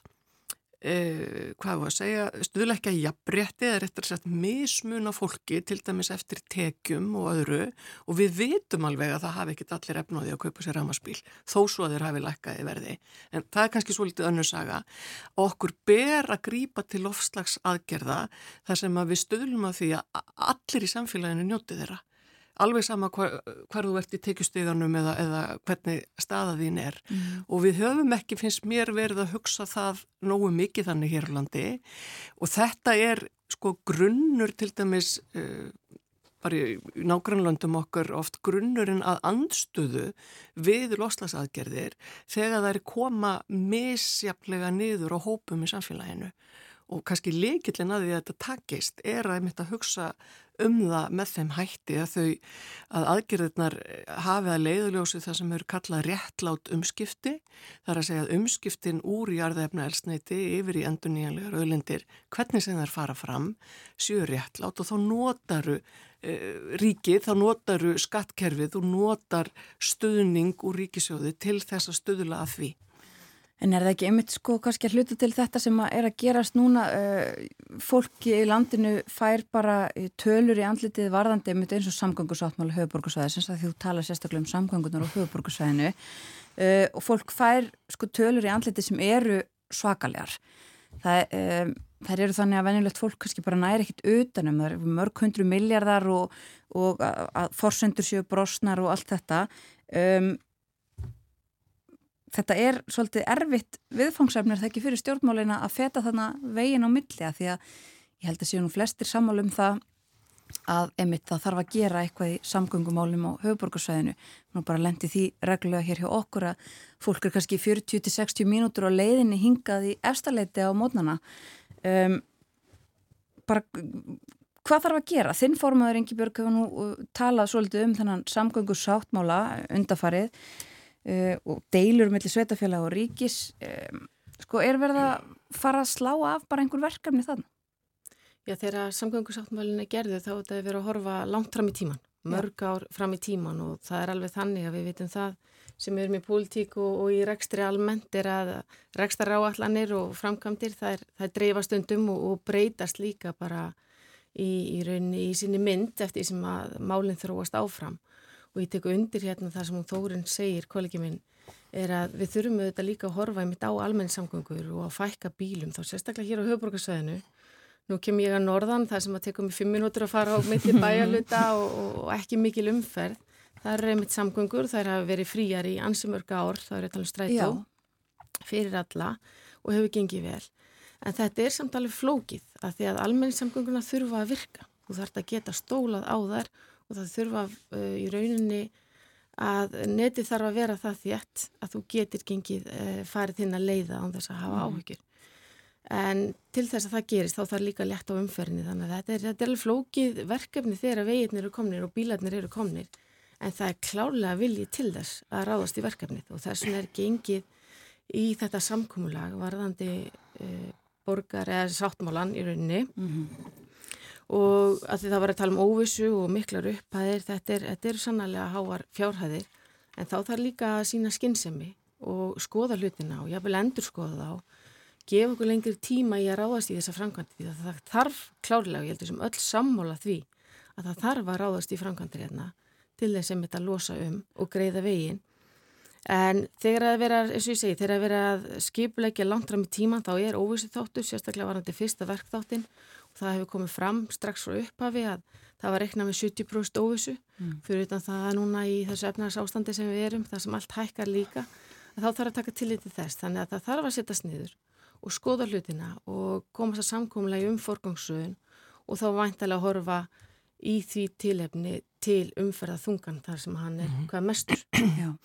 Uh, hvað var að segja, stuðleikja jafnbretti eða réttar sett mismun á fólki til dæmis eftir tekjum og öðru. Og við vitum alveg að það hafi ekkit allir efnáði að kaupa sér ramaspíl þó svo að þeir hafi lækkaði verði. En það er kannski svolítið önnu saga. Okkur ber að grýpa til ofslags aðgerða þar sem að við stuðlum að því að allir í samfélaginu njóti þeirra alveg sama hvar, hvar þú ert í tekjusteganum eða, eða hvernig staða þín er. Mm. og við höfum ekki, finnst mér verið að hugsa það nógu mikið þannig hér á landi. Og þetta er sko grunnur til dæmis uh, bara í nágrannlöndum okkar oft grunnurinn að andstöðu við loslasaðgerðir þegar það er koma misjaflega niður á hópum í samfélaginu og kannski leikillin að því að þetta takist er að ég mitt að hugsa um það með þeim hætti að þau að aðgerðirnar hafi að leiðuljósi það sem eru kallað réttlátt umskipti þar að segja að umskiptin úr jarðefna elsneiti yfir í endur nýjanlegar auðlindir hvernig sem þær fara fram séu réttlátt og þá notaru e, ríkið, þá notaru skattkerfið og notar stuðning úr ríkisjóði til þess að stuðla að því. En er það ekki einmitt sko kannski að hluta til þetta sem að er að gerast núna uh, fólki í landinu fær bara tölur í andlitið varðandi einmitt eins og samgöngusáttmála höfuborgarsvæðisins að þú tala sérstaklega um samgöngunar og höfuborgarsvæðinu uh, og fólk fær sko tölur í andlitið sem eru svakalegar. Það, um, það eru þannig að venjulegt fólk kannski bara næri ekkit utanum, það eru mörg hundru miljardar og, og að, að forsendur séu brosnar og allt þetta. Um, þetta er svolítið erfitt viðfangsefnir þegar ekki fyrir stjórnmálina að feta þarna vegin á milli? Að því að ég held að séu nú flestir sammál um það að emitt það þarf að gera eitthvað í samgöngumálum á höfuborgarsvæðinu nú bara lendi því reglulega hér hjá okkur að fólk er kannski 40-60 mínútur á leiðinni hingað í efstaleiti á mótnana. Um, bara hvað þarf að gera? Þinn formadur Ingi Björg hefur nú uh, talað svolítið um þennan samgöngusáttmála undafarið uh, og deilur mellir sveitafélag og ríkis um, sko er verið að fara að slá af bara einhver verkefni þann? Já þegar samgöngusáttmálinu er gerðið þá er þetta verið að horfa langt fram í tíman mörg ár fram í tíman og það er alveg þannig að við vitum það sem erum í pólitík og, og í rekstri almennt er að rekstar áallanir og framkvæmdir það er, það er dreifast undum og, og breytast líka bara í, í rauninni í sinni mynd eftir sem að málinn þróast áfram og ég teku undir hérna það sem hún Þórun segir, kollegi minn, er að við þurfum auðvitað líka að horfa einmitt á almenningssamgöngur og að fækka bílum, þá sérstaklega hér á höfuborgarsvæðinu. Nú kem ég að norðan, það sem að tekum mig fimm minútur að fara á mitti bæjaluta og, og ekki mikil umferð. Það er einmitt samgöngur, það er að veri fríjar í ansimörga ár, það er að tala um strætó Já. fyrir alla og hefur gengið vel. En þetta er samt alveg flókið að því að almenningssamgönguna þurfa að virka. Þú þarfst að geta stólað á þær og það þurfa uh, í rauninni að neti þarf að vera það þétt að þú getur gengið uh, farið þinn að leiða án þess að hafa mm. áhyggjur. En til þess að það gerist þá þarf líka lett á umferðinni. Þannig að þetta er, þetta er alveg flókið verkefni þegar veginnir eru komnir og bílarnir eru komnir. En það er klárlega viljið til þess að ráðast í verkefnið. Og þess vegna er gengið í þetta samkómulag varðandi uh, borgar eða sáttmálan í rauninni. Mm -hmm og að því það var að tala um óvissu og miklar upphæðir, þetta er, þetta er sannlega háar fjárhæðir en þá þarf líka að sína skinnsemi og skoða hlutina og jáfnvel endur skoða þá gefa okkur lengri tíma í að ráðast í þessa framkvæmdi því að það þarf klárlega, ég heldur sem öll sammála því að það þarf að ráðast í framkvæmdi hérna til þess að þetta losa um og greiða veginn. En þegar að vera, eins og ég segi, þegar að vera skipulegja langt fram í tíman þá er óvissu þáttur, sérstaklega varandi fyrsta verkþáttin það hefur komið fram strax frá upphafi að það var reiknað með 70% óvissu mm. fyrir utan það núna í þessu efnars ástandi sem við erum, það sem allt hækkar líka þá þarf að taka tillit til þess þannig að það þarf að setja sniður og skoða hlutina og komast að samkómulegi um forgangssögun og þá væntalega að horfa í því tilefni til umferða þungan þar sem hann er -hmm. hvað mestur. Já.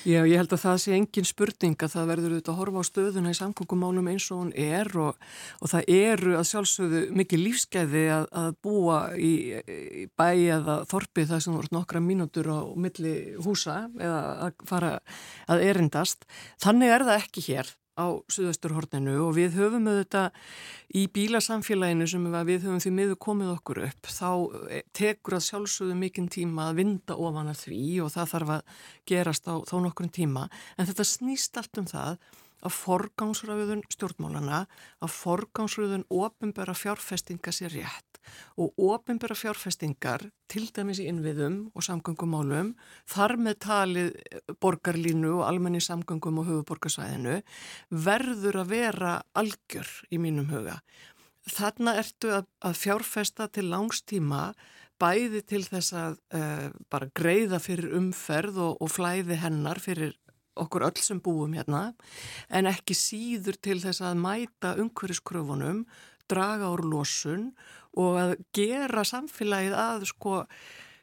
Já, ég held að það sé engin spurning að það verður auðvitað að horfa á stöðuna í samkvöngumálum eins og hún er og, og það eru að sjálfsögðu mikið lífskeiði að, að búa í, í bæi eða þorpi það sem voru nokkra mínútur á milli húsa eða að fara að erindast. Þannig er það ekki hér. Á Suðausturhorninu og við höfum auðvitað í bílasamfélaginu sem við höfum því miður komið okkur upp þá eh, tekur að sjálfsögðu mikinn tíma að vinda ofan að því og það þarf að gerast á þó nokkur tíma. En þetta snýst allt um það að forgámsröðun stjórnmálana, að forgámsröðun ofinbæra fjárfestinga sér rétt og ofinbæra fjárfestingar til dæmis í innviðum og samgöngumálum, þar með talið borgarlínu og almenni samgöngum og höfuborgarsvæðinu verður að vera algjör í mínum huga. Þarna ertu að, að fjárfesta til langstíma bæði til þess að uh, bara greiða fyrir umferð og, og flæði hennar fyrir okkur öll sem búum hérna en ekki síður til þess að mæta umhverjuskröfunum, draga úr losun og að gera samfélagið að sko,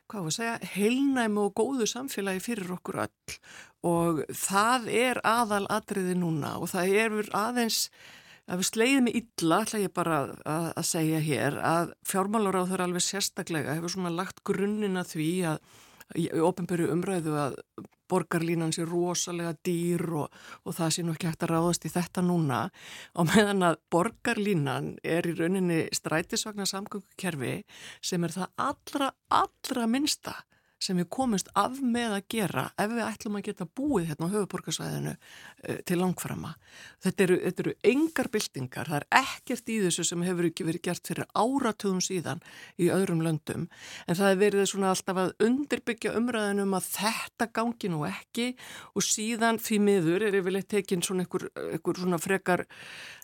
hvað var að segja, heilnæmi og góðu samfélagi fyrir okkur öll. Og það er aðal atriði núna og það er aðeins að við sleiðum illa, ætla ég bara að, að segja hér, að fjármálar á þau alveg sérstaklega hefur svona lagt grunnina því að í ofinböru umræðu að borgarlínan sé rosalega dýr og, og það sé nú ekki hægt að ráðast í þetta núna. Og meðan að borgarlínan er í rauninni strætisvagnar samgöngukerfi sem er það allra, allra minsta sem við komumst af með að gera ef við ætlum að geta búið hérna á höfuborgarsvæðinu uh, til langframa. Þetta eru, þetta eru engar byltingar, það er ekkert í þessu sem hefur ekki verið gert fyrir áratugum síðan í öðrum löndum en það er verið svona alltaf að undirbyggja umræðinum að þetta gangi nú ekki og síðan því miður er yfirleitt tekinn svona einhver, einhver svona frekar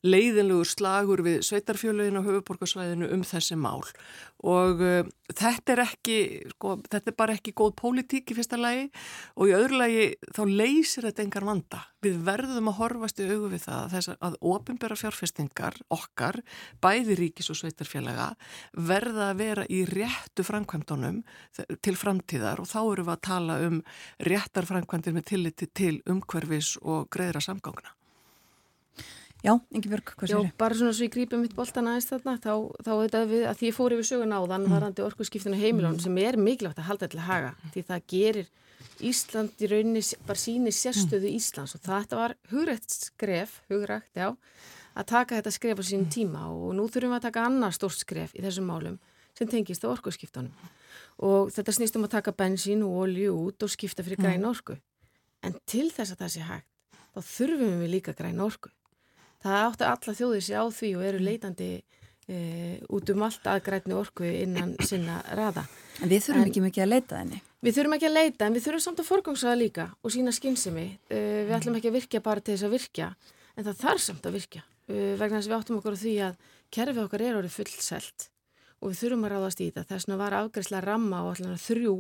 leiðinlegur slagur við sveitarfjöluðin á höfuborgarsvæðinu um þessi mál og uh, þetta er ekki, sko, þetta er bara ekki góð pólitík í fyrsta lagi og í öðru lagi þá leysir þetta engar vanda. Við verðum að horfast í augu við það að, að ofinbæra fjárfestingar okkar, bæði ríkis og sveitarfélaga, verða að vera í réttu framkvæmdunum til framtíðar og þá eru við að tala um réttar framkvæmdir með tilliti til umhverfis og greiðra samgangna. Já, Ingi Björg, hvað sér þið? Já, bara svona svo ég grípið mitt boltan aðeins þarna, þá, þá þetta við, að því ég fór yfir sögun á þann mm. varandi orkuðskiptinu heimilón mm. sem er mikilvægt að halda til að haga, því það gerir Ísland í rauninni, bara síni sérstöðu mm. Íslands og þetta var hugrætt skref, hugrætt, já, að taka þetta skref á sín tíma og nú þurfum við að taka annar stórt skref í þessum málum sem tengist á orkuðskiptunum og þetta snýst um að taka bensín og olju út og skipta fyrir græn orku, en til þess að það sé hægt, þá þurfum við líka græn orku það áttu alla þjóðir sér á því og eru mm. leitandi e, út um allt aðgrætni orku innan sinna raða. En við þurfum en, ekki mikið að leita þenni. Við þurfum ekki að leita en við þurfum samt að forgangsaða líka og sína skynsemi. E, við ætlum ekki að virkja bara til þess að virkja en það þarf samt að virkja e, vegna þess að við áttum okkur á því að kerfið okkar er orðið fullselt og við þurfum að ráðast í þetta. Þess vegna var afgræslega ramma á allan þrjú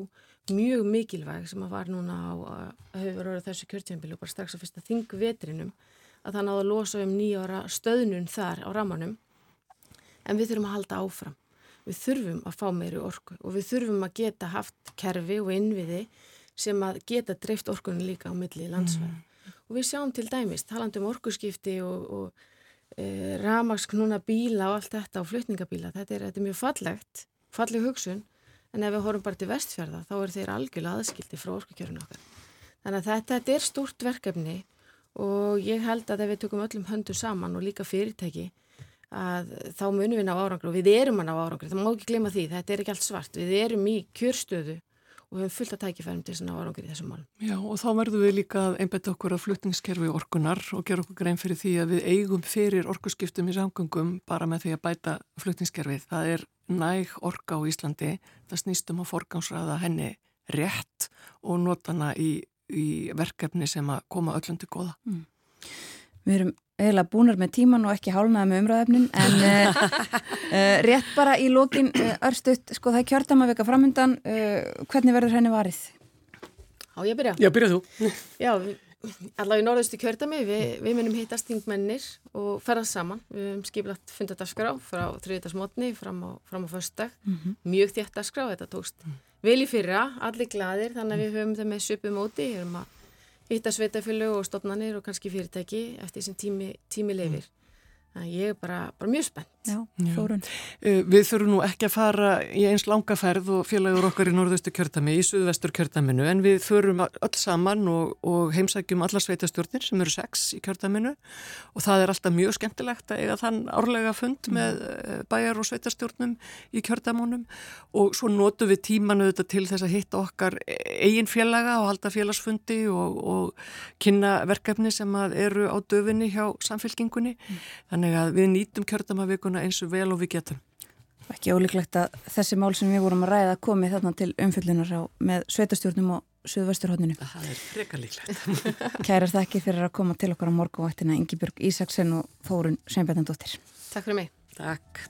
mjög mikilvæg sem að var núna á að hefur orðið þessu kjörtjambili og bara strax á fyrsta þingvetrinum að það náðu að losa um nýjára stöðnun þar á ramanum en við þurfum að halda áfram. Við þurfum að fá meiri orku og við þurfum að geta haft kerfi og innviði sem að geta dreift orkunni líka á milli landsvæð. Mm. Og við sjáum til dæmis, talandum orkuskipti og, og e, ramagsknúna bíla og allt þetta og flutningabíla, þetta er, þetta er mjög fallegt, falleg hugsun, en ef við horfum bara til vestfjörða þá er þeir algjörlega aðskildi frá orkukjörun okkar. Þannig að þetta, þetta er stúrt verkefni og ég held að ef við tökum öllum höndu saman og líka fyrirtæki að þá munum við ná árangur og við erum að ná árangur, það má ekki glema því, þetta er ekki allt svart, við erum í kjörstöðu og við höfum fullt að tækifærum til þess að ná árangur í þessum málum. Já og þá verðum við líka að einbetta okkur að flutningskerfi orkunar og gera okkur grein fyrir því að við eigum fyrir orkuskiptum í samgöngum bara með því að bæta flutningskerfið. Það er næg orka á Íslandi, það snýstum að forgámsraða henni rétt og notana í í verkefni sem að koma öllum til goða. Mm. Við erum eiginlega búinar með tíman og ekki hálnaði með umræðefnin en uh, uh, rétt bara í lókin uh, örstuðt, sko það er kjörtam að veka framöndan hvernig verður henni varið? Á ég byrja. Já, byrja þú. Já, allavega í norðustu kjörtami við, við munum hittast þingmennir og ferðast saman. Við hefum skipilagt fundadagskrá frá þriðdagsmotni fram á, fram á förstak. Mm -hmm. Mjög þétt dagskrá, þetta tókst. Mm vel í fyrra, allir gladir þannig að við höfum það með söpu móti. Við höfum að hitta sveitafjölu og stopnarnir og kannski fyrirtæki eftir sem tími, tími lefir Ég er bara, bara mjög spennt. Já, Þórun. Eh, við þurfum nú ekki að fara í eins langa ferð og félagur okkar í norðustu kjördami, í suðvestur kjördaminu, en við þurfum öll saman og, og heimsækjum alla sveitastjórnir sem eru sex í kjördaminu og það er alltaf mjög skemmtilegt að eiga þann árlega fund mm. með eh, bæjar og sveitastjórnum í kjördamunum og svo notum við tímanu þetta til þess að hitta okkar eigin félaga og halda félagsfundi og, og kynna verkefni sem eru á döfinni hjá samfélkingunni. Mm. Þannig að við nýtum kjördamavikuna eins og vel og við getum. Ekki ólíklegt að þessi mál sem við vorum að ræða komi þarna til umfyllunar á með sveitastjórnum og Suðvesturhóttinu. Það er freka líklegt. Kærar þakki fyrir að koma til okkar á morgunvættina Ingi Björg Ísaksen og Þórun Sveinbjörnandóttir. Takk fyrir mig. Takk.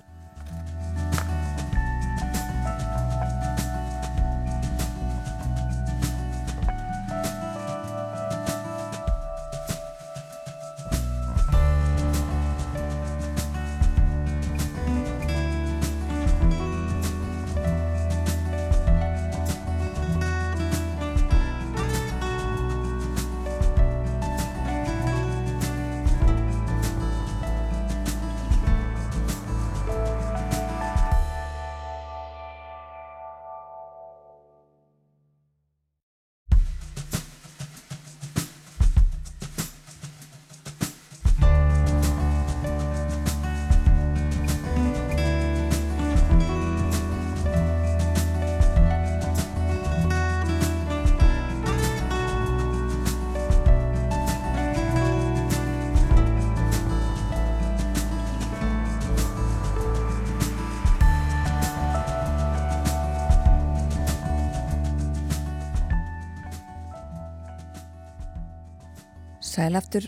Sæl eftir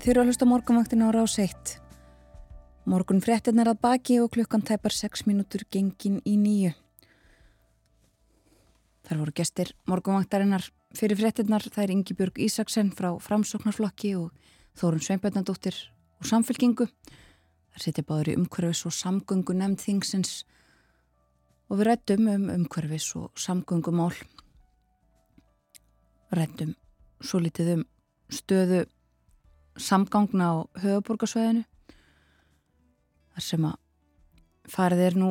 þyrra að hlusta morgunvaktin á rás 1. Morgun fréttin er að baki og klukkan tæpar 6 mínútur gengin í nýju. Þar voru gestir morgunvaktarinnar fyrir fréttinnar. Það er Ingi Björg Ísaksen frá Framsóknarflokki og Þórun Sveinbjörnadóttir og Samfélkingu. Það setja báður í umhverfis og samgöngu nefnd þingsins og við rættum um umhverfis og samgöngumál. Rættum svo litið um stöðu samgangna á höfuborgarsvæðinu þar sem að farið er nú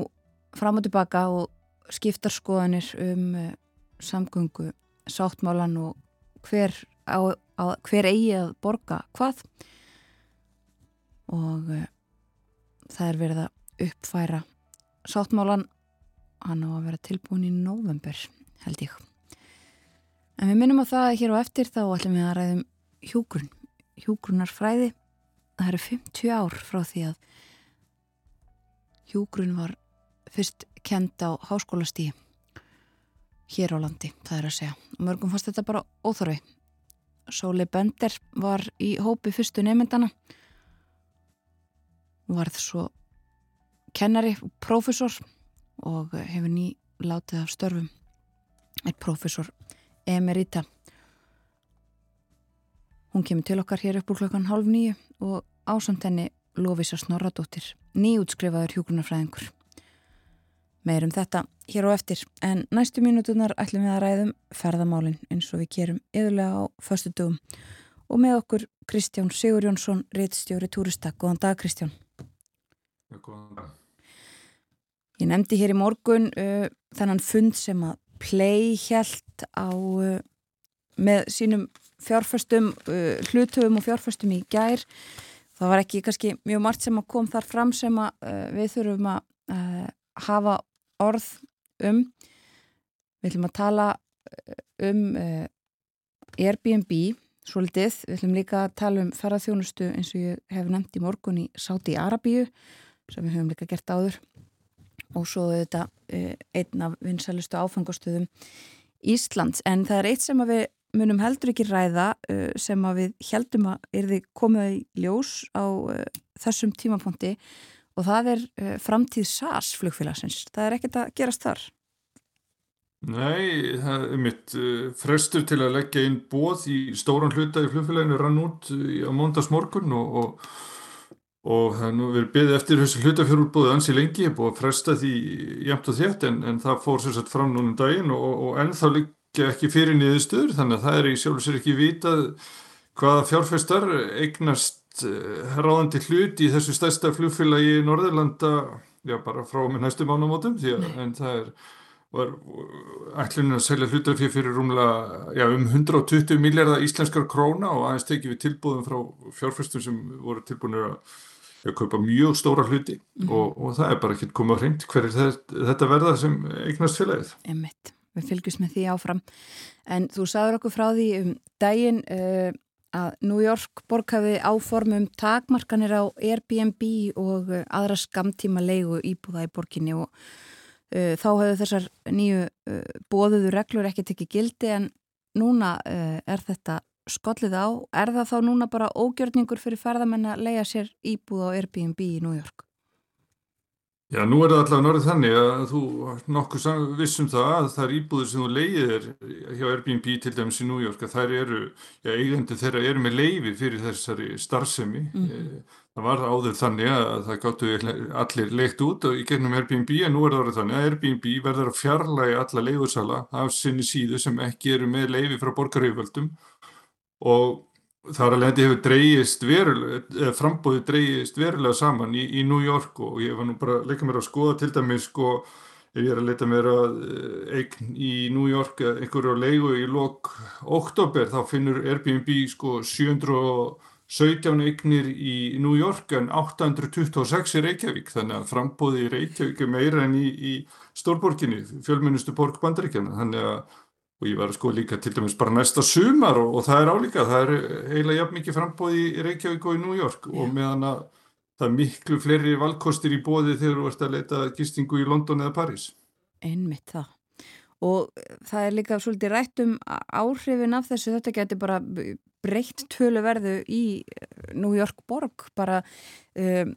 fram og tilbaka og skiptar skoðanir um uh, samgöngu sáttmálan og hver, á, á, hver eigi að borga hvað. Og uh, það er verið að uppfæra sáttmálan hann á að vera tilbúin í november held ég. En við minnum á það hér á eftir þá ætlum við að ræðum hjúgrun, hjúgrunarfræði það eru 50 ár frá því að hjúgrun var fyrst kend á háskólastíi hér á landi, það er að segja. Og mörgum fannst þetta bara óþarfi. Sóli Bender var í hópi fyrstu nefndana varð svo kennari og prófessor og hefur ný látið af störfum. Er prófessor emerita Hún kemur til okkar hér upp úr klokkan halv nýju og ásamt henni Lófísa Snorradóttir, nýjútskrifaður hjúgrunarfræðingur. Meirum þetta hér á eftir, en næstu mínutunar ætlum við að ræðum ferðamálinn eins og við gerum yðurlega á förstu dögum. Og með okkur Kristján Sigur Jónsson, reittstjóri Túrista. Góðan dag Kristján. Góðan dag. Ég nefndi hér í morgun uh, þennan fund sem að Play held á uh, með sínum fjárfæstum, uh, hlutöfum og fjárfæstum í gær. Það var ekki kannski mjög margt sem að kom þar fram sem að uh, við þurfum að uh, hafa orð um. Við ætlum að tala um Airbnb svolítið. Við ætlum líka að tala um ferðarþjónustu eins og ég hef nefnt í morgun í Sáti Arabíu sem við höfum líka gert áður og svo þetta einn af vinsælustu áfangastöðum Íslands en það er eitt sem við munum heldur ekki ræða uh, sem að við heldum að er þið komið í ljós á uh, þessum tímapunkti og það er uh, framtíð SAS flugfélagsins. Það er ekkert að gerast þar. Nei, það er mitt frestur til að leggja inn bóð í stóran hluta í flugfélaginu rann út á móndags morgun og, og, og það nú verið byggðið eftir þessu hlutafjörúrbóðu ansi lengi, ég er búið að fresta því jæmt og þétt en, en það fór sérstaklega fram núnum daginn og, og ennþá lík ekki fyrir niðurstöður þannig að það er í sjálf og sér ekki vitað hvaða fjárfestar eignast haft ráðandi hlut í þessu stærsta flugfélagi í Norðurlanda, já bara frá með næstu mánamótum, því að en það er var ætlunum að selja hlutafið fyrir rúmlega já, um 120 miljardar íslenskar króna og aðeins tekið við tilbúðum frá fjárfæstum sem voru tilbúinir að, að kaupa mjög stóra hluti mm -hmm. og, og það er bara ekki komið á hreint hver er þetta verða sem eignast félagið. Emitt, við fylgjum með því áfram en þú sagður okkur frá því um daginn uh, að New York borg hafi áformum takmarkanir á Airbnb og uh, aðra skamtíma leigu íbúða í borginni og Uh, þá hefur þessar nýju bóðuðu reglur ekki tekið gildi en núna er þetta skollið á. Er það þá núna bara ógjörningur fyrir ferðamenn að leia sér íbúð á Airbnb í New York? Já, nú er það allavega norðið þannig að þú nokkuð vissum það að það er íbúður sem þú leiðir hjá Airbnb til dæmis í New York að þær eru, já, eigandi þeirra eru með leiði fyrir þessari starfsemi. Mm -hmm. Það var áður þannig að það gáttu allir leikt út í gennum Airbnb en nú er það orðið þannig að Airbnb verður að fjarlægi alla leiðursala af sinni síðu sem ekki eru með leiði frá borgarhauðvöldum og þar alveg þetta hefur dreyjist verulega, frambóðið dreyjist verulega saman í, í New York og ég var nú bara að leika mér að skoða til dæmis sko ef ég er að leita mér að eh, eign í New York einhverju á leigu í lok oktober þá finnur Airbnb sko 700 17 eignir í New York en 826 í Reykjavík. Þannig að frambóði í Reykjavík er meira enn í, í stórborginni, fjölmennustu borg bandaríkjana þannig að, og ég var sko líka til dæmis bara næsta sumar og, og það er álíka, það er eiginlega jafn mikið frambóði í Reykjavík og í New York yeah. og meðan að það er miklu fleiri valkostir í bóði þegar þú ert að leita gistingu í London eða Paris. Einmitt það og það er líka svolítið rætt um áhrifin af þessu, þetta getur bara breytt töluverðu í eh, New York borg bara um,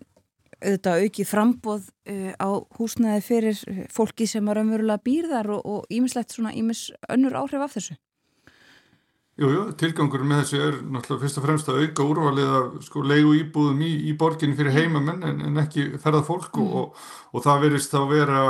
auðvitað aukið frambóð uh, á húsnæði fyrir fólki sem er umverulega býrðar og ímislegt svona ímis önnur áhrif af þessu Jújú, jú, tilgangur með þessu er náttúrulega fyrst og fremst að auka úrvalið af sko leigu íbúðum í, í borgin fyrir heimamenn en, en ekki ferðað fólk mm. og, og það verist þá vera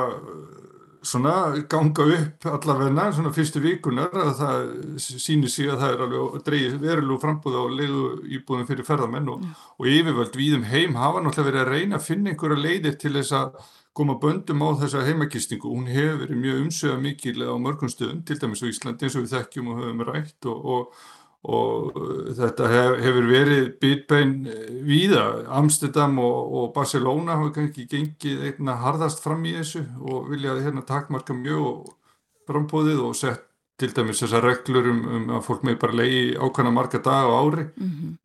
svona ganga upp allavegna svona fyrstu vikunar að það sýnir sig að það er alveg dreigið verulegu frambúða og leiðu íbúðum fyrir ferðamenn og, mm. og yfirvöld víðum heim hafa náttúrulega verið að reyna að finna einhverja leiðir til þess að koma böndum á þessa heimakistingu hún hefur verið mjög umsöða mikil á mörgum stöðum, til dæmis á Íslandi eins og við þekkjum og höfum rætt og, og og þetta hef, hefur verið bitbein eh, víða Amsterdam og, og Barcelona hafa kannski gengið einna hardast fram í þessu og viljaði hérna takmarka mjög frambóðið og sett til dæmis þessar reglur um, um að fólk með bara leiði ákvæmna marga dag á ári mm -hmm.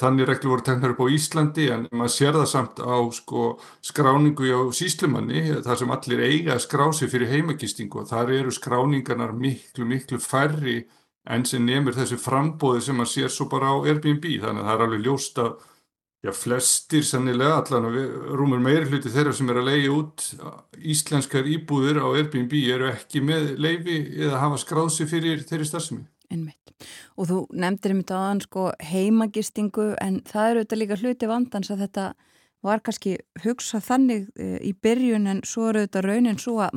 þannig reglur voru tegnar upp á Íslandi en maður sér það samt á sko, skráningu á síslumanni þar sem allir eiga að skrá sig fyrir heimagistingu og þar eru skráningarnar miklu miklu færri enn sem nefnir þessi frambóði sem maður sér svo bara á Airbnb þannig að það er alveg ljóst að já, flestir sannilega allan að rúmur meiri hluti þeirra sem er að leiði út íslenskar íbúðir á Airbnb eru ekki með leiði eða hafa skráðsi fyrir þeirri starfsemi. Einmitt. Og þú nefndir um þetta aðan sko heimagistingu en það eru þetta líka hluti vandans að þetta var kannski hugsað þannig eh, í byrjun en svo eru þetta raunin svo að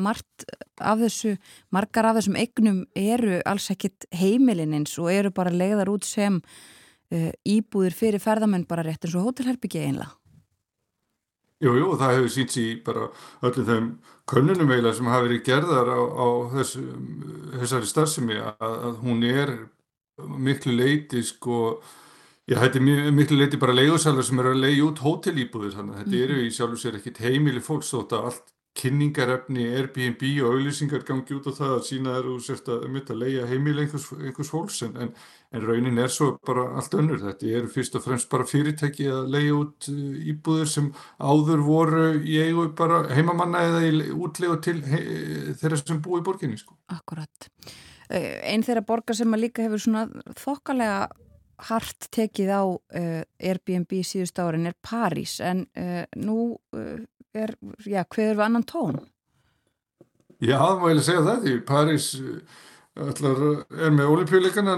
af þessu, margar af þessum eignum eru alls ekkit heimilinins og eru bara leiðar út sem uh, íbúðir fyrir ferðamenn bara rétt eins og hótelherbyggi einlega. Jú, jú, það hefur sínt sér bara öllum þeim könnunum eiginlega sem hafi verið gerðar á, á þessu, þessari starfsemi að, að hún er miklu leiti sko Já, þetta er miklu leiti bara leiðursalar sem eru að leiði út hótelýbúður þannig að þetta mm. eru í sjálf og sér ekkit heimili fólks þótt að allt kynningarefni, Airbnb og auðlýsingar gangi út á það að sína og sérst að mynda að leiða heimili einhvers, einhvers fólks en, en, en raunin er svo bara allt önnur. Þetta eru fyrst og fremst bara fyrirtæki að leiða út uh, íbúður sem áður voru í eigu bara heimamanna eða í útlegu til hei, þeirra sem búi í borginni. Sko. Akkurat. Einn þeirra borgar sem að líka hefur svona þokkalega hart tekið á uh, Airbnb síðust árin er París en uh, nú uh, er, já, hver var annan tón? Já, það má ég segja það því París allar, er með olimpíuleikana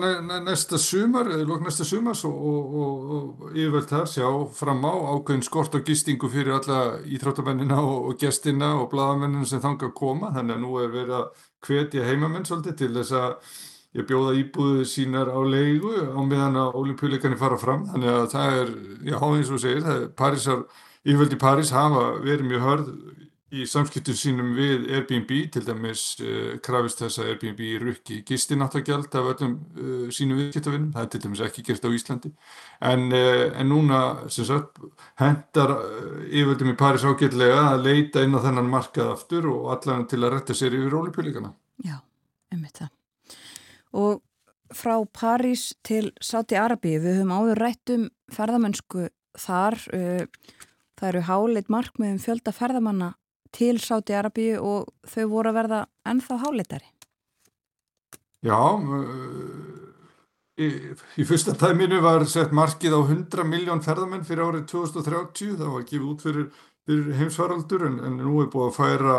næsta sumar, eða lók næsta sumars og, og, og, og yfirveld það sjá fram á ákveðin skort og gistingu fyrir alla íþróttamennina og gestina og bladamennina sem þanga að koma þannig að nú er verið að hvetja heimamenn svolítið til þess að ég bjóða íbúðu sínar á leigu á meðan að olimpíuleikarnir fara fram þannig að það er, já eins og segir það er Parísar, yfirvöldi París hafa verið mjög hörð í samskiptum sínum við Airbnb til dæmis uh, krafist þess að Airbnb rukki gistináttagjald af öllum uh, sínum viðskiptavinnum, það er til dæmis ekki gert á Íslandi en, uh, en núna sagt, hendar yfirvöldum í Paris ágætlega að leita inn á þennan markað aftur og allan til að retta sér yfir ólipjölíkana. Já, um þetta. Og frá Paris til Sáti Arabi, við höfum áður rætt um ferðamennsku þar, það eru háleit markmiðum fjölda ferðamanna til Sáti Arabíu og þau voru að verða ennþá hálitari? Já, í, í fyrsta tæminu var sett markið á 100 miljón ferðamenn fyrir árið 2030, það var gefið út fyrir, fyrir heimsvaraldur en, en nú er búið að færa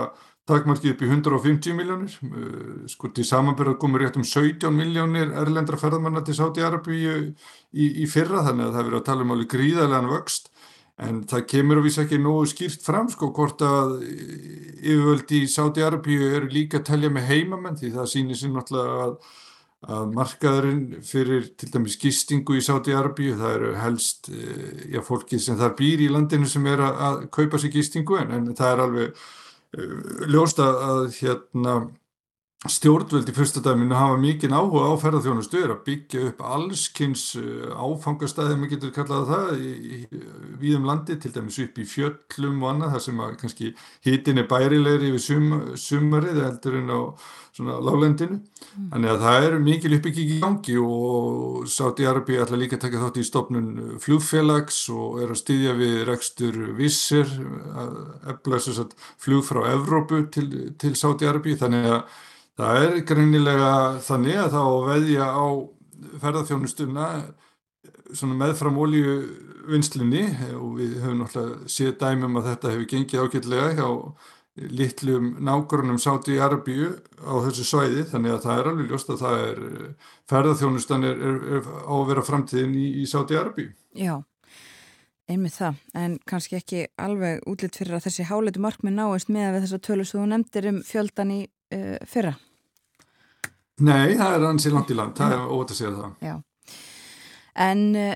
takmarkið upp í 150 miljónir, sko til samanbyrða komur rétt um 17 miljónir erlendra ferðamanna til Sáti Arabíu í, í fyrra þannig að það verið að tala um alveg gríðarlegan vöxt. En það kemur að vísa ekki nógu skýrt fram sko hvort að yfirvöldi í Sáti-Arabíu eru líka að telja með heimamenn því það sýnir sér náttúrulega að, að markaðurinn fyrir til dæmis gistingu í Sáti-Arabíu það eru helst eh, já, fólki sem þar býr í landinu sem er að, að kaupa sér gistingu en, en það er alveg uh, ljóst að hérna stjórnvöld í fyrsta dæminu hafa mikið áhuga á ferðarþjónustu er að byggja upp allskynns uh, áfangastæði, maður getur kallað það við um landi, til dæmis upp í fjöllum og annað, þar sem að kannski hitin er bærilegri yfir sum, sumarið heldur en á svona láglendinu, mm. þannig að það er mikið uppbygging í gangi og Sáti Arabi ætla líka að taka þátt í stopnun flugfélags og er að styðja við rekstur vissir, efla flug frá Evrópu til, til Sáti Arabi, þannig að Það er greinilega þannig að þá veðja á ferðarþjónustuna meðfram oljuvinslinni og við höfum náttúrulega séð dæmum að þetta hefur gengið ágætlega hjá litlum nákvörnum sáti í Arabíu á þessu svæði þannig að það er alveg ljóst að það er ferðarþjónustan er, er, er á að vera framtíðin í, í sáti í Arabíu. Já, einmitt það en kannski ekki alveg útlitt fyrir að þessi háleitu markmið náist með að við þess að tölu svo nefndir um fjöldan í uh, fyrra? Nei, það er ansið langt í land, það er óvægt að segja það. Já, en uh,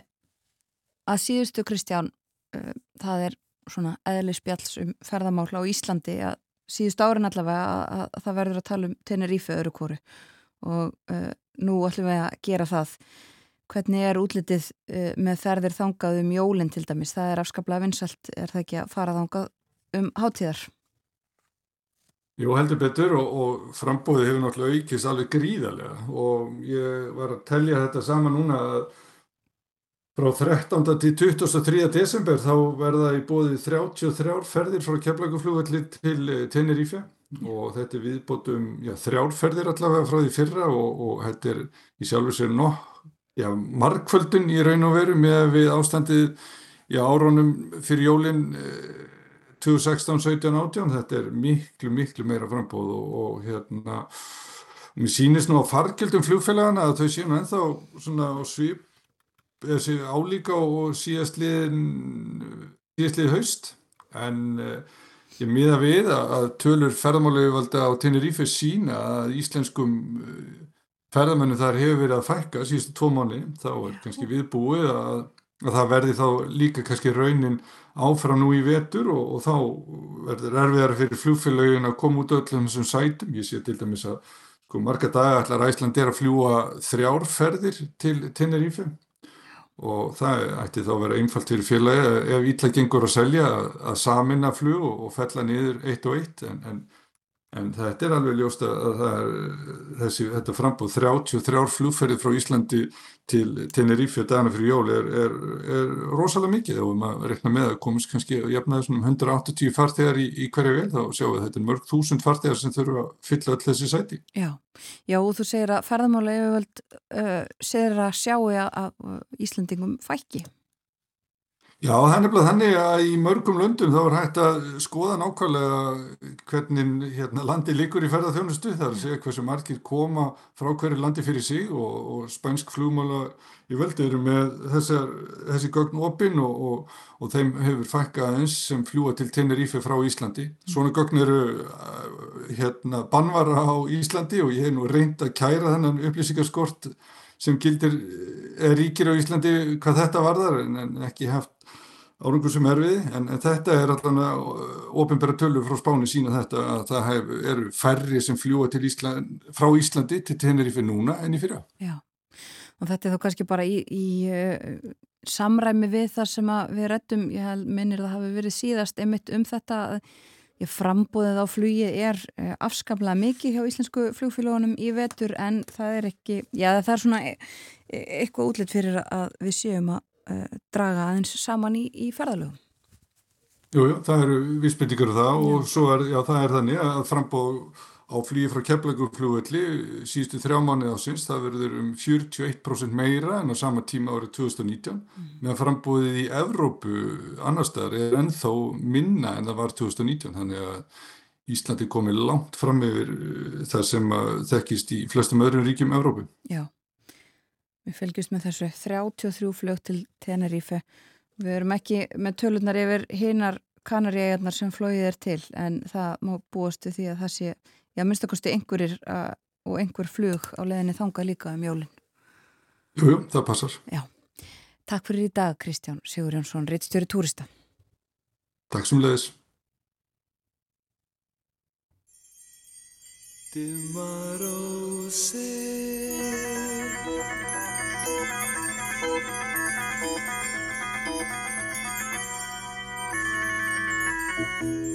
að síðustu Kristján, uh, það er svona eðli spjalls um ferðamála á Íslandi að síðustu árin allavega að, að, að það verður að tala um Tenerife öðru kóru og nú ætlum við að gera það. Hvernig er útlitið með ferðir þangað um jólinn til dæmis? Það er afskaplega vinsalt, er það ekki að fara þangað um hátíðar? Jú heldur betur og, og frambóðið hefur náttúrulega aukist alveg gríðarlega og ég var að tellja þetta saman núna að frá 13. til 23. desember þá verða í bóði 33 ferðir frá keflaguflugvalli til eh, Tenerife og þetta er viðbótum já, þrjárferðir allavega frá því fyrra og, og þetta er í sjálfur sér nokk markföldun í raun og veru með við ástandið í árónum fyrir jólinn eh, 2016, 17, 18 þetta er miklu, miklu meira frambóð og, og hérna mér sýnist nú á fargjöldum flugfélagana að þau séum ennþá svona á svip þessi álíka og síðastliðin síðastliðið haust. En uh, ég miða við að, að tölur ferðarmálega valda á Tenerife sína að íslenskum uh, ferðarmennu þar hefur verið að fækka síðustu tvo mánu þá er kannski viðbúið að, að það verði þá líka kannski raunin áfram nú í vetur og, og þá verður erfiðar fyrir flugfélagin að koma út öllum þessum sætum. Ég sé til dæmis að sko marga daga ætlar Æsland er að fljúa þrjárferðir til Tenerife og það ætti þá að vera einfalt fyrir félagi ef ítla gengur að selja að, samina flug og, fella niður eitt og eitt en, en En þetta er alveg ljóst að er, þessi, þetta frambúð 33 flugferðið frá Íslandi til Tenerife dagana fyrir jól er, er, er rosalega mikið og maður rekna með að komast kannski að jafna þessum 180 fartegar í, í hverja vel þá sjáum við að þetta er mörg þúsund fartegar sem þurfa að fylla öll þessi sæti. Já, Já og þú segir að ferðamála yfirvöld uh, segir að sjáu að Íslandingum fækki. Já, er nefnilega þannig að í mörgum löndum þá er hægt að skoða nákvæmlega hvernig hérna, landi líkur í ferðarþjónustu. Það er að segja hversu margir koma frá hverju landi fyrir sig og, og spænsk flugmála í völdu eru með þessar, þessi gögn opinn og, og, og þeim hefur fækkað eins sem fljúa til Tenerife frá Íslandi. Svona gögn eru, hérna bannvara á Íslandi og ég hef nú reynd að kæra þennan upplýsingarskort sem gildir er ríkir á Íslandi hvað þetta varðar en, en ekki haft árangur sem er við en, en þetta er allavega ofinbæra tölur frá spáni sína þetta að það hef, eru færri sem fljúa Ísland, frá Íslandi til Tenerife núna en í fyrra. Já, og þetta er þá kannski bara í, í uh, samræmi við það sem við rettum, ég minnir það hafi verið síðast einmitt um þetta að frambúðið á flugi er uh, afskaplega mikið hjá íslensku flugfélagunum í vetur en það er ekki, já það er svona e e eitthvað útlitt fyrir að við séum að uh, draga aðeins saman í, í ferðalögum. Jújú, það eru vísbyttingur um það já. og svo er, já, það er þannig að frambóð á flýi frá Keflagurflugvelli síðustu þrjá mánuði ásins, það verður um 41% meira en á sama tíma árið 2019, mm. meðan frambóðið í Evrópu annar staðar er ennþá minna en það var 2019, þannig að Íslandi komið langt fram yfir uh, það sem þekkist í flestum öðrum ríkjum Evrópu. Já. Við fylgjumst með þessu 33 flög til Tenerife. Við erum ekki með tölunar yfir hinnar kanaríæjarnar sem flóið er til en það má búast við því að það sé, já minnstakosti einhverjir uh, og einhver flug á leðinni þanga líka um jólinn. Jújú, það passar. Já. Takk fyrir í dag Kristján Sigur Jónsson, reittstjóri túrista. Takk sem leiðis. Tomorrow Música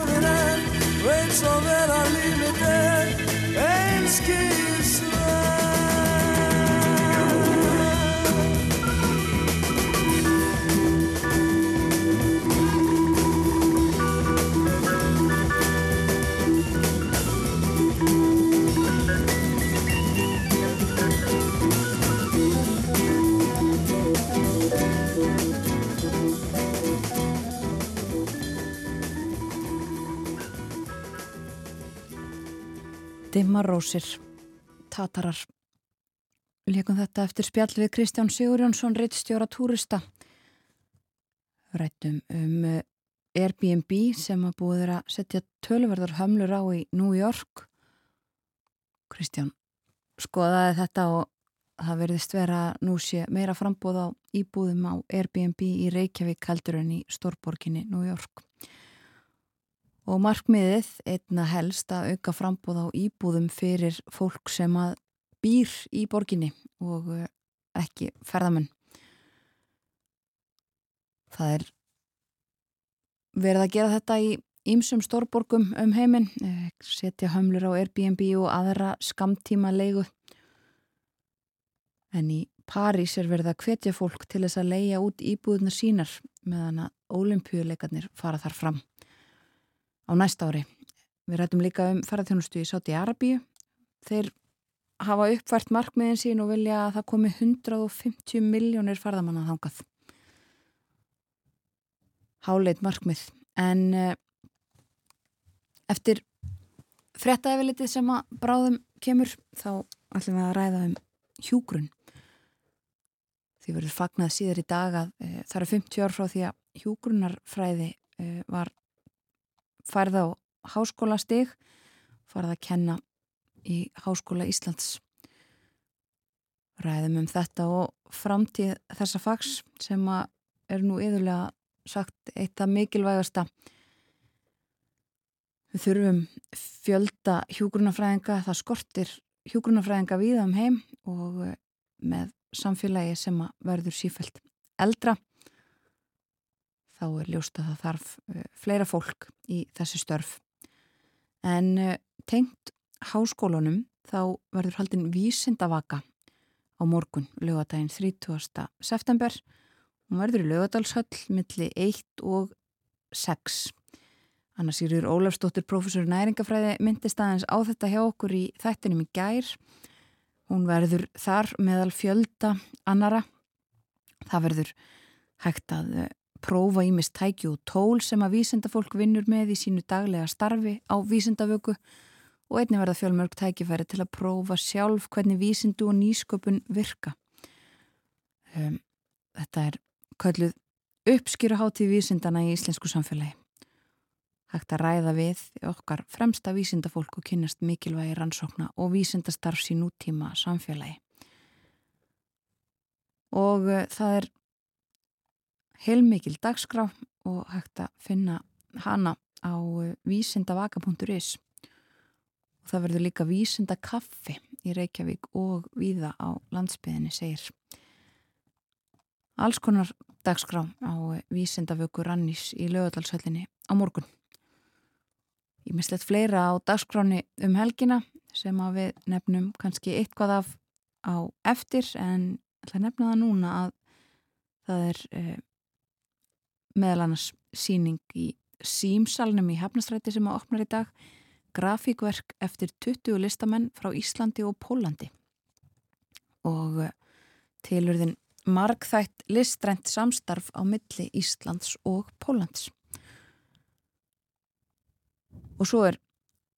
þú horfir en veit svo Dimmarósir, Tatarar. Leikum þetta eftir spjall við Kristján Sigurjónsson, reittstjóra túrista. Rættum um eh, Airbnb sem að búið að setja tölverðar hömlur á í New York. Kristján skoðaði þetta og það verðist vera nú sé meira frambóð á íbúðum á Airbnb í Reykjavík heldur en í Stórborginni New York. Og markmiðið einna helst að auka frambóð á íbúðum fyrir fólk sem að býr í borginni og eh, ekki ferðamenn. Það er verið að gera þetta í ýmsum stórborgum um heiminn, eh, setja hömlur á Airbnb og aðra skamtíma leigu. En í París er verið að hvetja fólk til þess að leia út íbúðunar sínar meðan að ólimpíuleikarnir fara þar fram á næsta ári. Við rættum líka um ferðarþjónustu í Sáti Arabíu. Þeir hafa uppvært markmiðin sín og vilja að það komi 150 miljónir ferðamanna þangað. Háleit markmið. En uh, eftir frettæfilitið sem að bráðum kemur þá ætlum við að ræða um hjúgrunn. Því verður fagnað síðar í dag að uh, það eru 50 ár frá því að hjúgrunnarfræði uh, var færð á háskólastig, farið að kenna í Háskóla Íslands. Ræðum um þetta og framtíð þessa fags sem er nú yðurlega sagt eitt af mikilvægasta. Við þurfum fjölda hjúgrunafræðinga, það skortir hjúgrunafræðinga við um heim og með samfélagi sem verður sífælt eldra þá er ljóst að það þarf uh, fleira fólk í þessi störf. En uh, tengt háskólunum þá verður haldinn vísindavaka á morgun, lögadaginn 30. september. Hún verður í lögadalshöll milli 1 og 6. Anna Sýrjur Ólafsdóttir, professor næringafræði, myndist aðeins á þetta hjá okkur í þættinum í gær. Hún verður þar meðal fjölda annara. Það verður hægt að prófa ímist tæki og tól sem að vísindafólk vinnur með í sínu daglega starfi á vísindavöku og einni verða fjölmörg tækifæri til að prófa sjálf hvernig vísindu og nýsköpun virka. Um, þetta er kölluð uppskýruháttíð vísindana í íslensku samfélagi. Hægt að ræða við okkar fremsta vísindafólk og kynast mikilvægi rannsókna og vísindastarfs í nútíma samfélagi. Og uh, það er heilmikil dagskrá og hægt að finna hana á eh, vísindavaka.is og það verður líka vísindakaffi í Reykjavík og víða á landsbyðinni segir. Alls konar dagskrá á eh, vísindavöku Rannís í lögadalshöllinni á morgun. Ég mislett fleira á dagskráni um helgina sem að við nefnum kannski eitthvað af á eftir en ætla að nefna það núna að það er eh, meðal annars síning í símsalnum í Hafnastræti sem að opnar í dag grafíkverk eftir 20 listamenn frá Íslandi og Pólandi. Og eh, tilurðin markþætt listrænt samstarf á milli Íslands og Póllands. Og svo er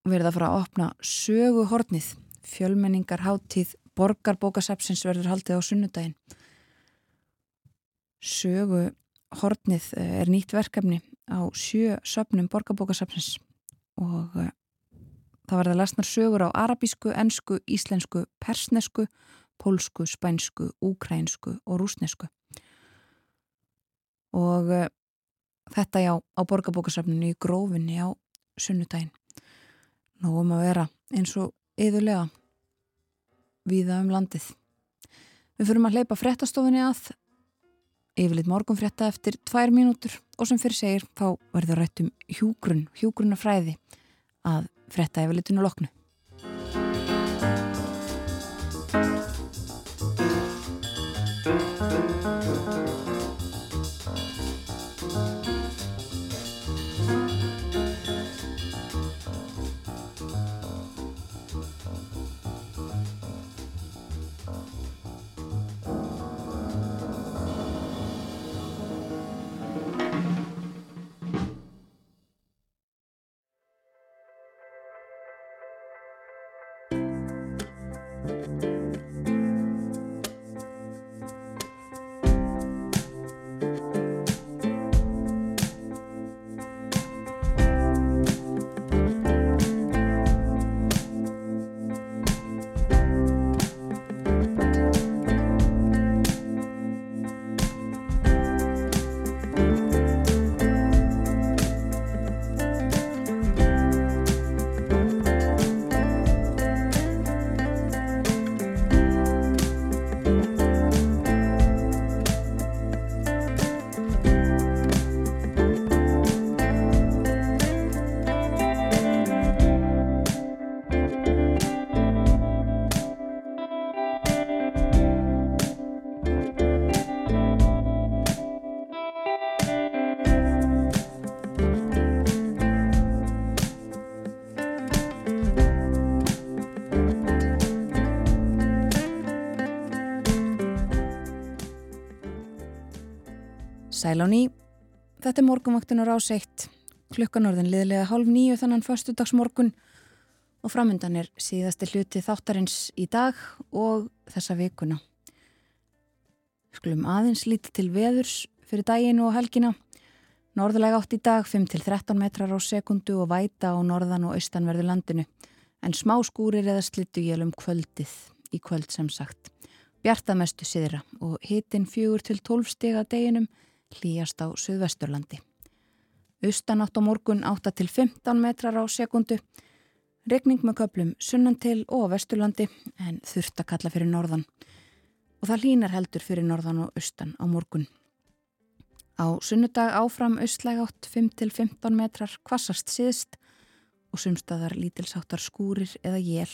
verið að fara að opna söguhornið fjölmenningar háttíð borgarbókasapsins verður haldið á sunnudaginn. Sögu Hortnið eh, er nýtt verkefni á sjö söpnum borgarbókasöpnins og uh, það var það lasnar sögur á arabísku, ennsku, íslensku, persnesku, pólsku, spænsku, úkrænsku og rúsnesku. Og uh, þetta já á borgarbókasöpninu í grófinni á sunnudaginn. Nú um að vera eins og yðurlega viða um landið. Við fyrum að hleypa frettastofinni að yfirleitt morgunfrétta eftir tvær mínútur og sem fyrir segir þá verður rætt um hjúgrunn, hjúgrunnafræði að frétta yfirleitinu loknu. Sæl á ný, þetta er morgunvaktin á rás 1, klukkan orðin liðlega hálf nýju þannan förstudagsmorgun og framöndan er síðasti hluti þáttarins í dag og þessa vikuna. Skulum aðeins lítið til veðurs fyrir daginn og helgina. Norðulega átt í dag 5-13 metrar á sekundu og væta á norðan og austanverðu landinu en smá skúrir eða slittu jél um kvöldið í kvöld sem sagt. Bjartamestu siðra og hitin 4-12 stiga deginum hlýjast á Suðvesturlandi. Austanátt á morgun 8-15 metrar á sekundu, regning með köplum sunnan til og Vesturlandi en þurft að kalla fyrir norðan og það hlýnar heldur fyrir norðan og austan á morgun. Á sunnudag áfram austlæg átt 5-15 metrar kvassast síðst og sumstaðar lítilsáttar skúrir eða jél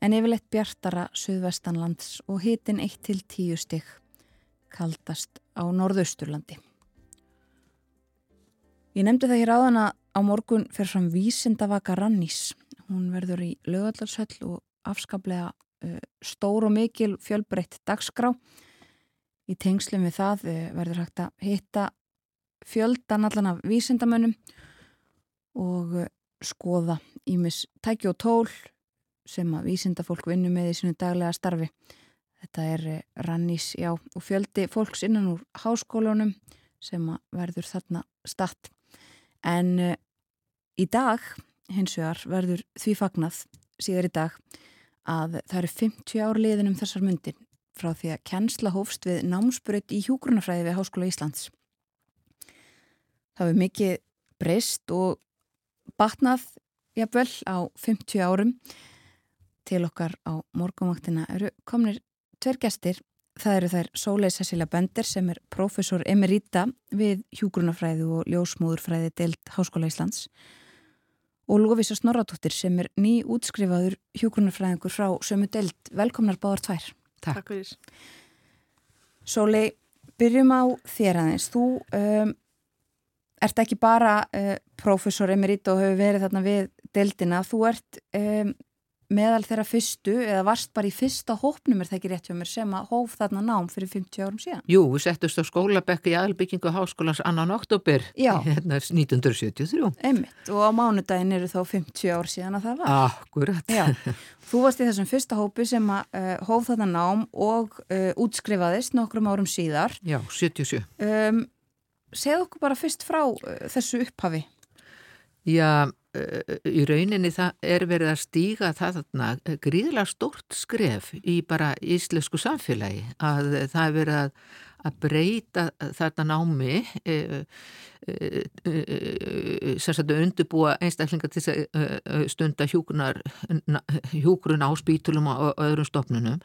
en yfirleitt bjartara Suðvestanlands og hitin 1-10 stygg kaldast á norðausturlandi. Ég nefndi það hér áðan að á morgun fer fram vísindavaka Rannís. Hún verður í lögallarsöll og afskaplega uh, stór og mikil fjölbreytt dagskrá. Í tengslum við það uh, verður hægt að hitta fjöldan allan af vísindamönnum og uh, skoða ímis tæki og tól sem að vísindafólk vinnu með í sinu daglega starfi. Þetta er Rannís, já, og fjöldi fólks innan úr háskólunum sem verður þarna statt. En uh, í dag, hins vegar, verður því fagnað síðar í dag að það eru 50 ár liðin um þessar myndir frá því að kennsla hófst við námsbreytt í hjúgrunafræði við Háskóla Íslands. Það hefur mikið breyst og batnað jafnvel á 50 árum til okkar á morgumvaktina eru komnir tver gestir. Það eru þær Sólei Cecilia Bender sem er profesor emerita við hjúgrunafræði og ljósmúðurfræði deilt Háskóla Íslands og Lofísa Snorratóttir sem er ný útskrifaður hjúgrunafræðingur frá sömu deilt. Velkomnar báðar tvær. Takk, Takk fyrir. Sólei, byrjum á þér aðeins. Þú um, ert ekki bara uh, profesor emerita og hefur verið þarna við deildina. Þú ert um, meðal þeirra fyrstu eða varst bara í fyrsta hópnum er það ekki rétt hjá mér sem að hóf þarna nám fyrir 50 árum síðan? Jú, við settust á skólabekki í aðalbyggingu háskólans annan oktober hérna 1973 Einmitt, og á mánudagin eru þá 50 ár síðan að það var. Akkurat. Já. Þú varst í þessum fyrsta hópi sem að uh, hóf þarna nám og uh, útskrifaðist nokkrum árum síðar. Já, 77 um, Segð okkur bara fyrst frá uh, þessu upphafi. Já, í rauninni það er verið að stíga það þarna gríðilega stort skref í bara íslensku samfélagi að það er verið að, að breyta þarna námi e, e, e, sérstaklega undirbúa einstaklingar til að stunda hjúgrun á spítulum og öðrum stofnunum.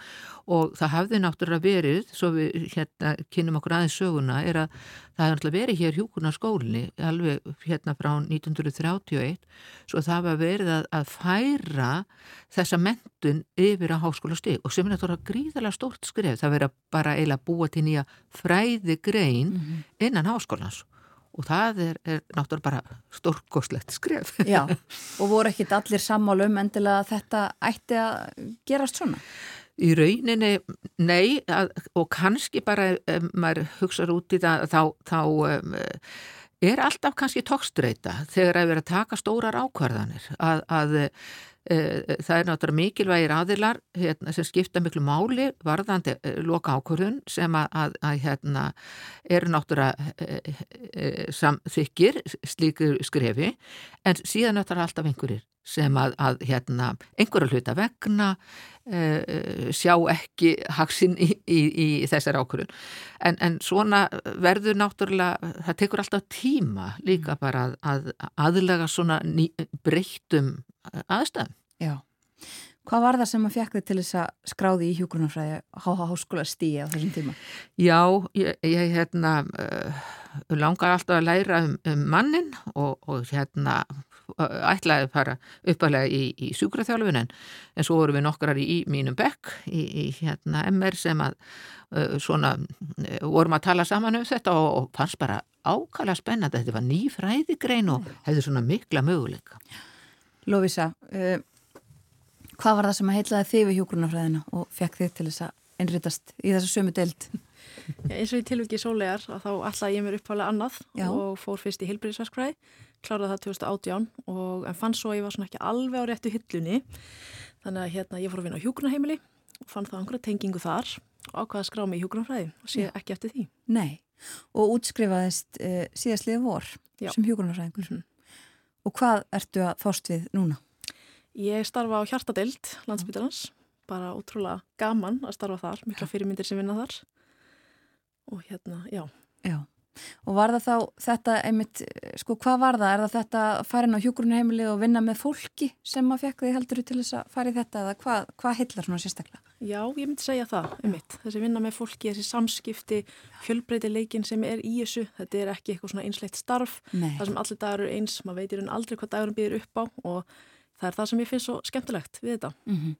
Og það hafði náttúrulega verið, svo við hérna kynum okkur aðeins söguna, er að það hefði náttúrulega verið hér hjúgrunarskólinni alveg hérna frá 1931 svo það var verið að, að færa þessa mentun yfir á háskóla stig og sem er náttúrulega gríðalega stórt skref, það verið bara eiginlega búa til nýja fræði grein mm -hmm. innan háskólans og það er, er náttúrulega bara stórkoslegt skref. Já, og voru ekkit allir sammálu um endilega að þetta ætti að gerast svona? Í rauninni, nei, að, og kannski bara, ef maður hugsaður út í það, þá, þá um, er alltaf kannski tókstreita þegar að vera að taka stórar ákvarðanir að, að það er náttúrulega mikilvægir aðilar hérna, sem skipta miklu máli varðandi loka ákvörðun sem að, að, að hérna, eru náttúrulega samþykir slíkur skrefi. En síðan náttúrulega alltaf einhverjir sem að, að hérna, einhverja hluta vegna uh, sjá ekki haksinn í, í, í þessar ákvörðun en, en svona verður náttúrulega, það tekur alltaf tíma líka bara að aðlega svona ný, breyttum aðstæðum. Já. Hvað var það sem að fjekk þið til þess að skráði í hjúgrunarfræði háha háskóla stíi á þessum tíma? Já, ég, ég hérna uh, langar alltaf að læra um, um mannin og, og hérna ætlaði að fara uppalega í, í sjúkraþjálfun en, en svo vorum við nokkrar í, í mínum bekk í, í hérna MR sem að uh, svona uh, vorum að tala saman um þetta og, og fannst bara ákala spennandi þetta var ný fræðigrein og hefði svona mikla möguleika. Lófísa, uh, hvað var það sem að heitlaði þið við hjógrunarfræðina og fekk þið til þess að einritast í þessu sömu deild? Já, eins og í tilviki sólegar að þá ætlaði ég mér upphálega annað Já. og fór fyrst í heilbyrðisverskræði, kláraði það 2018 og en fann svo að ég var svona ekki alveg á réttu hyllunni þannig að hérna ég fór að vinna á hjúgrunarheimili og fann það einhverja tengingu þar og ákvaða að skrá mig í hjúgrunarfræði og sé Já. ekki eftir því. Nei, og útskrifaðist uh, síðastliði vor Já. sem hjúgrunarfræðingur. Mhm. Og hvað ertu að fást við núna? Ég starfa á hjartadeild landsbytarans, bara ótrúlega gaman að starfa þar, mikla fyrirmyndir sem vinna þar og hérna, já. Já. Og var það þá þetta einmitt, sko hvað var það? Er það þetta að fara inn á hjúgrunarheimili og vinna með fólki sem að fekk þig heldur til þess að fara í þetta eða hvað, hvað hillar svona sérstaklega? Já, ég myndi segja það, einmitt. Þessi vinna með fólki, þessi samskipti, fjölbreytileikin sem er í þessu, þetta er ekki eitthvað svona einslegt starf, Nei. það sem allir dagur eru eins, maður veitir hún aldrei hvað dagurum býður upp á og það er það sem ég finnst svo skemmtilegt við þetta. Mm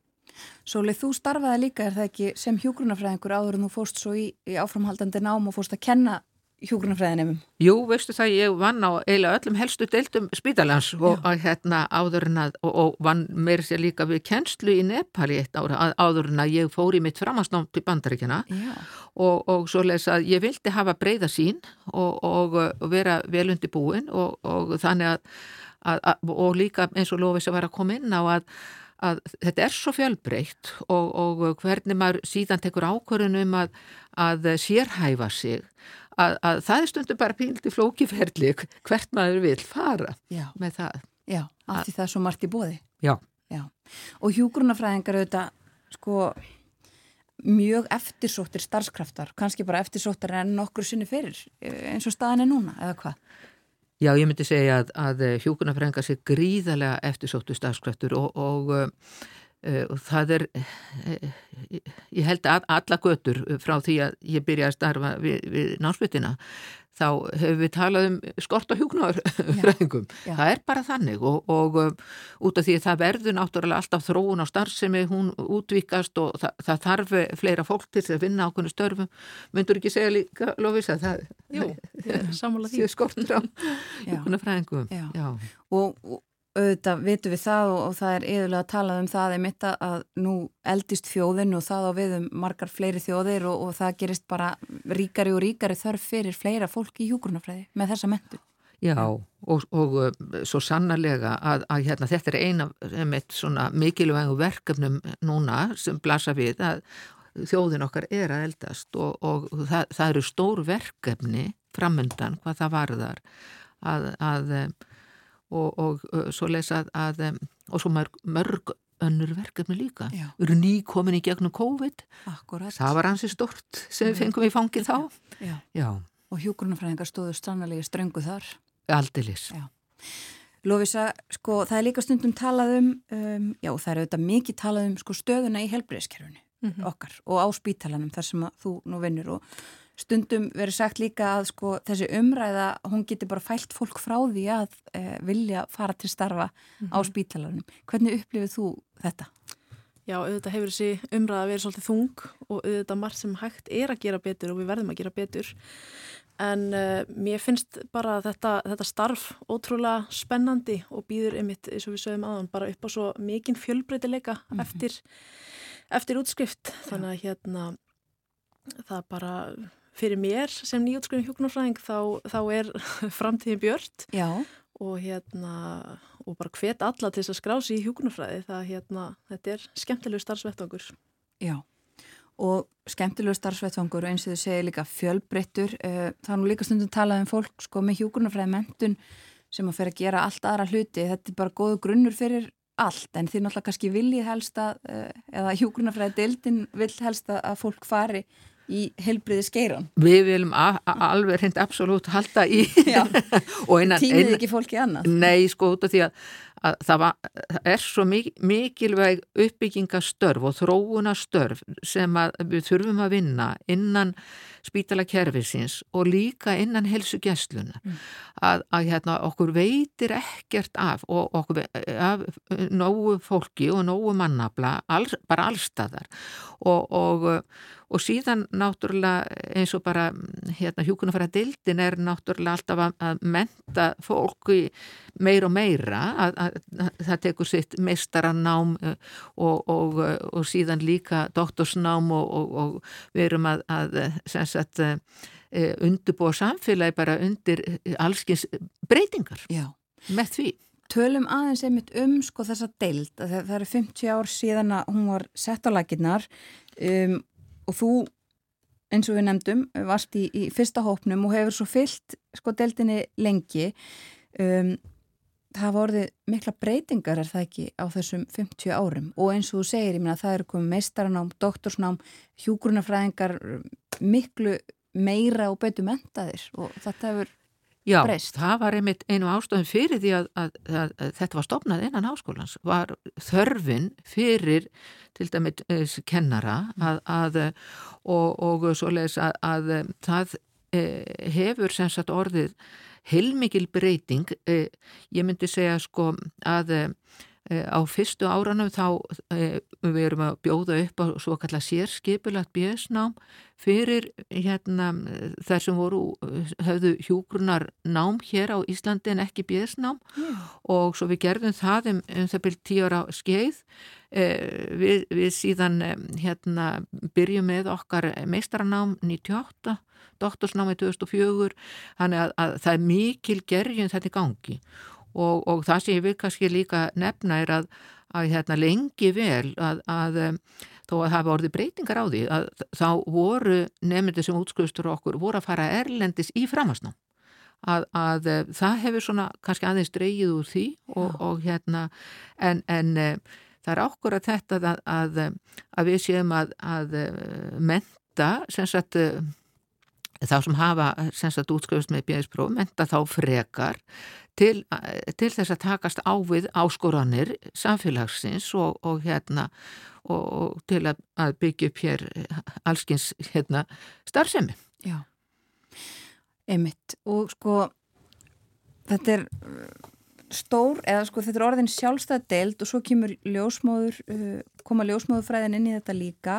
Sólið, þú starfaði líka, er það ekki, sem hjúgrunarfræðingur áður en þú fóst svo í, í áframhaldandi nám og fóst að kenna hjúgrunarfræðinum? Jú, veistu það, ég vann á eiginlega öllum helstu deildum spítalans og að hérna áður en að, og, og vann meir sér líka við kennslu í Nepal í eitt ára, að, áður en að ég fór í mitt framhansnám til bandaríkjana og, og svo leys að ég vildi hafa breyða sín og, og, vera vel undir búin og, og þannig að, að, og líka eins og lofis að vera að koma inn á að að þetta er svo fjölbreytt og, og hvernig maður síðan tekur ákvörðun um að, að sérhæfa sig að, að það er stundum bara píldi flókiferli hvert maður vil fara Já. með það. Já, af því það er svo margt í bóði. Já. Já. Og hjúgrunafræðingar auðvitað, sko, mjög eftirsóttir starfskraftar, kannski bara eftirsóttir en nokkur sinni fyrir, eh, eins og staðan er núna, eða hvað? Já, ég myndi segja að, að hjúkunarfræðingar sé gríðarlega eftirsóttu stafskraftur og, og, uh, og það er, uh, ég held að alla götur frá því að ég byrja að starfa við, við námsbyttina, þá hefur við talað um skort á hjúkunarfræðingum. Já. Það er bara þannig og, og um, út af því að það verður náttúrulega alltaf þróun á starfsemi, hún útvíkast og það, það þarf fleira fólk til þess að vinna ákveðnu störfum. Myndur ekki segja líka, Lofís, að það Jú, ég er sammála því. skortur á. Já. Já. Og, og auðvitað vitum við það og, og það er yfirlega að tala um það einmitt að- nú eldist þjóðin og það á við um margar fleiri þjóðir og, og það gerist bara ríkari og ríkari þörf fyrir fleira fólk í hjúgrunafræði með þessa mentu. Já, og, og uh, svo sannarlega að, að hérna, þetta er eina með svona mikilvægu verkefnum núna sem blasa við að þjóðin okkar er að eldast og það, það eru stór verkefni framöndan hvað það varðar að, að um, og, og svo lesa að, um, og svo mörg, mörg önnur verkefni líka. Já. Við erum ný komin í gegnum COVID, Akkurat. það var hansi stort sem við fengum í fangið þá. Já. Já, Og hjúgrunafræðingar stóðu strannalegi ströngu þar. aldilis. Já. Lofisa, sko, það er líka stundum talað um, um já, það er auðvitað mikið talað um sko, stöðuna í helbriðskerfunu Mhm. okkar og á spítalanum þar sem þú nú vinnur og stundum verið sagt líka að sko, þessi umræða, hún getur bara fælt fólk frá því að e, vilja fara til starfa á spítalanum. Hvernig upplifið þú þetta? Já, auðvitað hefur þessi umræða verið svolítið þung og auðvitað margt sem hægt er að gera betur og við verðum að gera betur. En uh, mér finnst bara þetta, þetta starf ótrúlega spennandi og býður einmitt, eins og við sögum aðan, bara upp á svo mikinn fjölbreytileika eftir, eftir útskrift. Þannig að hérna, það bara fyrir mér sem nýjútskrifin hjúknarfræðing þá, þá er framtíðin björt Já, og hérna og bara hvet alla til þess að skrá sig í hjúkunarfræði það hérna, þetta er skemmtilegu starfsvettangur já. Og skemmtilegu starfsvettfangur eins og þau segir líka fjölbreyttur. Uh, það er nú líka stundum talað um fólk sko með hjúgrunafræði mentun sem að fer að gera allt aðra hluti. Þetta er bara góðu grunnur fyrir allt en þið náttúrulega kannski viljið helst að, uh, eða hjúgrunafræði deildin vil helst að fólk fari í helbriði skeiran. Við viljum alveg hreint absolutt halda í innan ekki fólki annað. Nei, sko, út af því að, að það, var, það er svo mik mikilvæg uppbyggingastörf og þróunastörf sem við þurfum að vinna innan spítalakerfisins og líka innan helsugjæsluna að, að hérna, okkur veitir ekkert af og okkur af nógu fólki og nógu mannabla alls, bara allstaðar og, og, og síðan náttúrulega eins og bara hérna, hjúkunarfæra dildin er náttúrulega alltaf að, að menta fólki meir og meira að, að, að það tekur sitt meistaranám eh, og, og, og síðan líka doktorsnám og, og, og við erum að, að sem sagt undirbúa samfélagi bara undir allskins breytingar Já. með því. Tölum aðeins einmitt um sko þessa deild, það, það eru 50 ár síðan að hún var sett á laginnar um, og þú eins og við nefndum varst í, í fyrsta hópnum og hefur svo fyllt sko deildinni lengi. Um, það voruð mikla breytingar er það ekki á þessum 50 árum? Og eins og þú segir, ég minna það eru komið meistaranám, doktorsnám, hjúgrunafræðingar miklu meira og betur mentaðir og þetta hefur Já, breyst. það var einmitt einu ástöðum fyrir því að, að, að, að þetta var stopnað innan háskólans, var þörfin fyrir til dæmis eh, kennara að og, og svo leiðis að það eh, hefur sem sagt orðið heilmikil breyting, eh, ég myndi segja sko að á fyrstu áranum þá við erum að bjóða upp á svo kallar sérskipulagt bjöðsnám fyrir hérna þær sem voru höfðu hjúgrunar nám hér á Íslandi en ekki bjöðsnám yeah. og svo við gerðum það um, um það byrjum tíu ára skeið við, við síðan hérna byrjum með okkar meistaranám 98 doktorsnámi 2004 þannig að, að það er mikil gerjun þetta í gangi Og, og það sem ég vil kannski líka nefna er að, að hérna, lengi vel að, að þó að var orðið breytingar á því að þá voru nefndir sem útskrifstur okkur voru að fara erlendis í framhansnám að, að það hefur svona kannski aðeins dreyið úr því og, og hérna en, en það er okkur að þetta að, að við séum að menta sem sagt þá sem hafa sem sagt útskrifst með bjöðspróf menta þá frekar til, til þess að takast á við áskoranir samfélagsins og, og hérna og, og til að, að byggja upp hér allskins hérna starfsemi. Já, einmitt. Og sko þetta er stór, eða sko þetta er orðin sjálfstæð deild og svo kemur ljósmóður, koma ljósmóðurfræðin inn í þetta líka.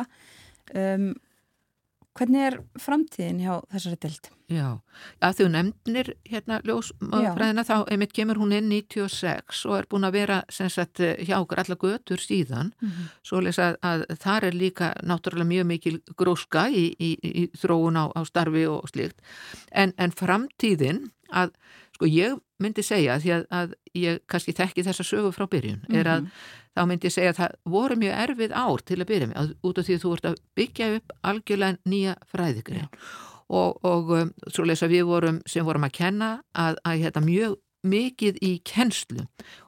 Um, Hvernig er framtíðin hjá þessari dild? Já, að þú nefnir hérna ljósfræðina þá einmitt kemur hún inn 96 og er búin að vera sagt, hjá okkur alla götur síðan mm -hmm. svo lesa að, að þar er líka náttúrulega mjög mikil gróska í, í, í þróun á, á starfi og slikt en, en framtíðin að sko ég myndi segja því að, að ég kannski þekki þessa sögu frá byrjun mm -hmm. er að þá myndi ég segja að það voru mjög erfið ár til að byrja með, út af því að þú ert að byggja upp algjörlega nýja fræðigrein. Og, og um, svo lesa við vorum sem vorum að kenna að, að hérna, mjög mikið í kennslu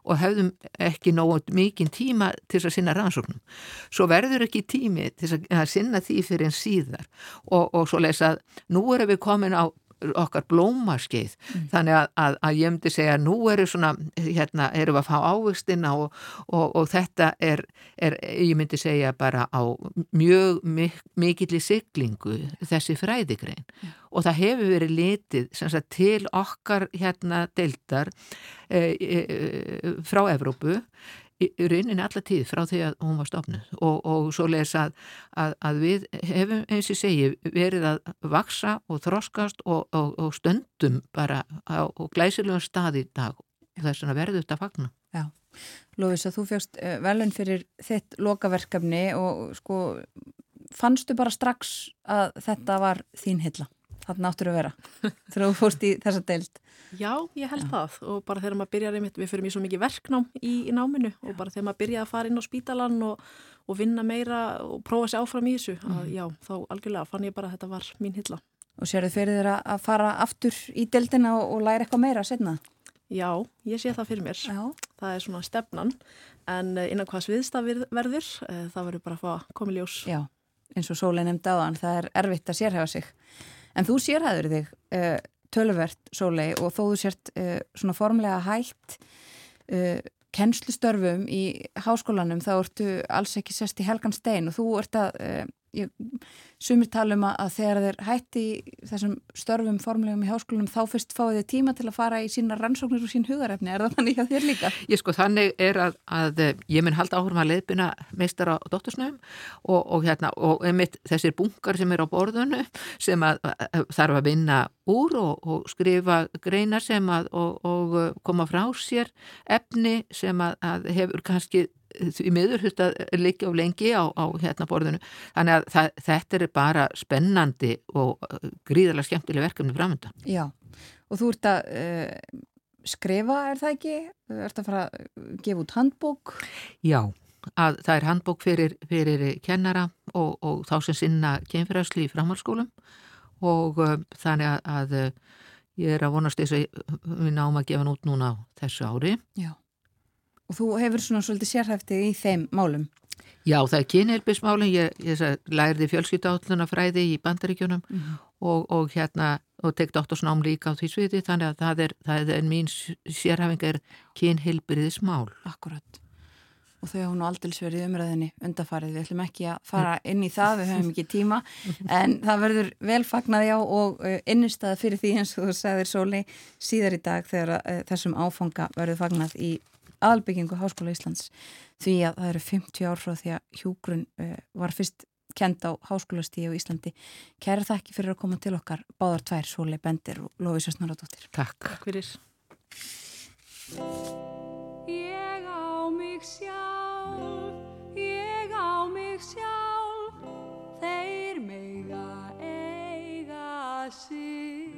og hefðum ekki nógu mikið tíma til að sinna rannsóknum. Svo verður ekki tími til að sinna því fyrir en síðar. Og, og svo lesa nú erum við komin á okkar blómaskeið mm. þannig að, að, að ég myndi segja nú eru svona, hérna, erum við að fá ávistina og, og, og þetta er, er, ég myndi segja bara á mjög mikill í siglingu þessi fræðigrein mm. og það hefur verið litið sagt, til okkar hérna deildar e, e, frá Evrópu í rauninni alla tíð frá því að hún var stofnud og, og svo leiðis að, að, að við hefum eins og segi verið að vaksa og þroskast og, og, og stöndum bara á glæsilegum stað í dag þess að verðu þetta fagna. Já, Lófis að þú fjöxt eh, velun fyrir þitt lokaverkefni og sko fannstu bara strax að þetta var þín hilla? Þarna áttur að vera þegar þú fórst í þessa deild. Já, ég held Já. það og bara þegar maður byrjar einmitt, við fyrir mjög svo mikið verknám í, í náminu Já. og bara þegar maður byrjaði að fara inn á spítalan og, og vinna meira og prófa sér áfram í þessu, mm. að, já, þá algjörlega fann ég bara að þetta var mín hilla. Og sér þið fyrir þér að fara aftur í deildina og, og læra eitthvað meira setna? Já, ég sé það fyrir mér. Já. Það er svona stefnan, en eh, innan hvað sviðstaf verður, e, það verður bara að fá komið ljós. Já, eins og Sólei nefndi á En þú sérhæður þig uh, tölvert sólei og þó þú sért uh, svona formlega hægt uh, kennslustörfum í háskólanum þá ertu alls ekki sest í helgan stein og þú ert að sumir tala um að þegar þeir hætti þessum störfum formulegum í háskólanum þá fyrst fáið þið tíma til að fara í sína rannsóknir og sín hugarefni, er það þannig að þér líka? Ég sko þannig er að, að ég mun halda áhrum að leiðbina meistar á dóttursnöfum og, og hérna og einmitt þessir bungar sem er á borðunu sem að, að þarf að vinna úr og, og skrifa greinar sem að og, og koma frá sér efni sem að hefur kannski því miður þetta líka á lengi á, á hérna borðinu þannig að það, þetta er bara spennandi og uh, gríðarlega skemmtileg verkefni framönda. Já, og þú ert að uh, skrifa, er það ekki? Þú ert að fara að gefa út handbók? Já, að það er handbók fyrir, fyrir kennara og, og þá sem sinna kemfyræsli í framhalskólum og uh, þannig að, að uh, ég er að vonast þess að við náum að gefa nút núna á þessu ári. Já. Og þú hefur svona svolítið sérhæftið í þeim málum? Já, það er kynheilbismálinn, ég, ég lærði fjölskyttálluna fræði í bandaríkjunum mm og, og hérna, og tekt áttursnám líka á því sviði, þannig að það er, það er mín sérhæfing er kynheilbriðismál. Akkurat. Og þau hafa nú aldils verið umræðinni undafarið, við ætlum ekki að fara inn í það, við höfum ekki tíma, en það verður velfagnaði á og innistæða fyrir því eins og þú sagðir Sóli síðar í dag þegar þessum áfanga verður fagnað í aðalbyggingu Háskóla Íslands því að það eru 50 ár frá því að hjúgrun uh, var fyrst kend á háskólastíu í Íslandi. Kæra þakki fyrir að koma til okkar báðar tvær, Sóli Bendir og Lófi Sjösnaradóttir. Takk. Takk fyrir. Ég á mig sjálf, ég á mig sjálf, þeir mega eiga sig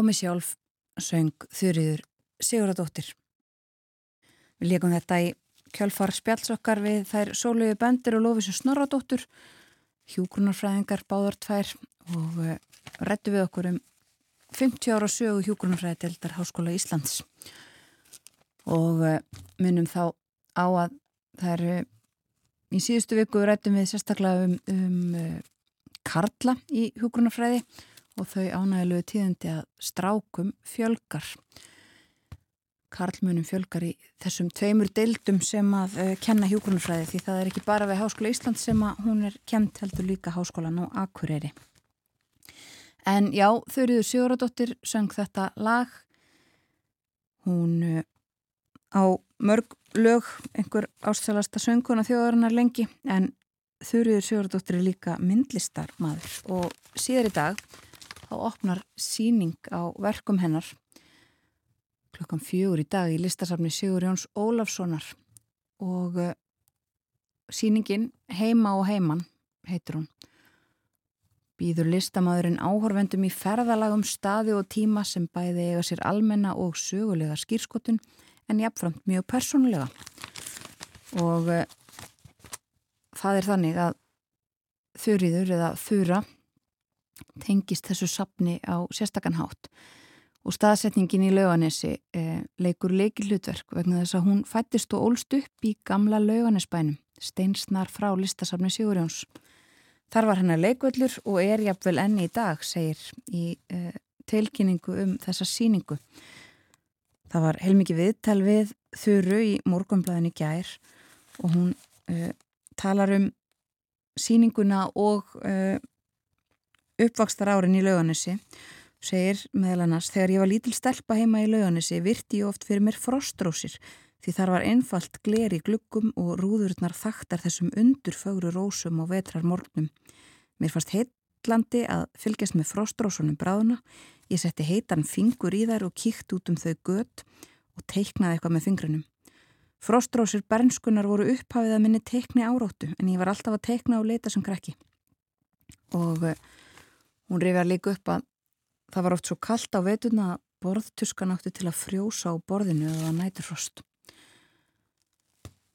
Á mig sjálf söng Þurriður Siguradóttir. Við líkum þetta í kjálfar spjallsokkar við þær Sóluði Bendir og Lófisu Snorradóttur, hjúgrunarfræðingar báðar tvær og eh, rættu við okkur um 50 ára sögu hjúgrunarfræði deildar Háskóla Íslands og uh, munum þá á að það eru í síðustu viku rættum við sérstaklega um, um uh, Karla í hjúgrunarfræði og þau ánægilegu tíðandi að strákum fjölgar. Karlmunum fjölgar í þessum tveimur deildum sem að uh, kenna hjókunarfræði því það er ekki bara við Háskóla Ísland sem að hún er kent heldur líka Háskólan og Akureyri. En já, Þurriður Sjóradóttir söng þetta lag. Hún uh, á mörg lög einhver ástælasta sönguna þjóðarinnar lengi en Þurriður Sigurdóttir er líka myndlistar maður og síðar í dag þá opnar síning á verkum hennar klukkan fjögur í dag í listasafni Sigur Jóns Ólafssonar. Og uh, síningin Heima og heiman heitir hún. Býður listamæðurinn áhorfendum í ferðalagum staði og tíma sem bæði eiga sér almenna og sögulega skýrskotun en jafnframt mjög persónulega. Og uh, það er þannig að þurriður eða þurra tengist þessu sapni á sérstakanhátt og staðsetningin í lauganesi eh, leikur leiki hlutverk vegna þess að hún fættist og ólst upp í gamla lauganesbænum, steinsnar frá listasafni Sigurjóns. Þar var hennar leikvöldur og er jafnvel enni í dag, segir í eh, tilkynningu um þessa síningu. Það var heilmikið viðtal við þurru í morgunblæðinu gær og hún eh, talar um síninguna og uh, uppvakstar árin í lauganissi segir meðal annars þegar ég var lítil stelpa heima í lauganissi virti ég oft fyrir mér frostrósir því þar var einfalt gler í gluggum og rúðurnar þaktar þessum undurfögru rósum og vetrar morgnum. Mér fannst heitlandi að fylgjast með frostrósunum bráðuna, ég setti heitan fingur í þær og kíkt út um þau gött og teiknaði eitthvað með fingrunum. Frostrósir bernskunar voru upphafið að minni teikni áróttu en ég var alltaf að teikna og leita sem krakki. Og uh, hún rifjar líka upp að það var oft svo kallt á veituna að borðtuskan átti til að frjósa á borðinu eða nætur frost.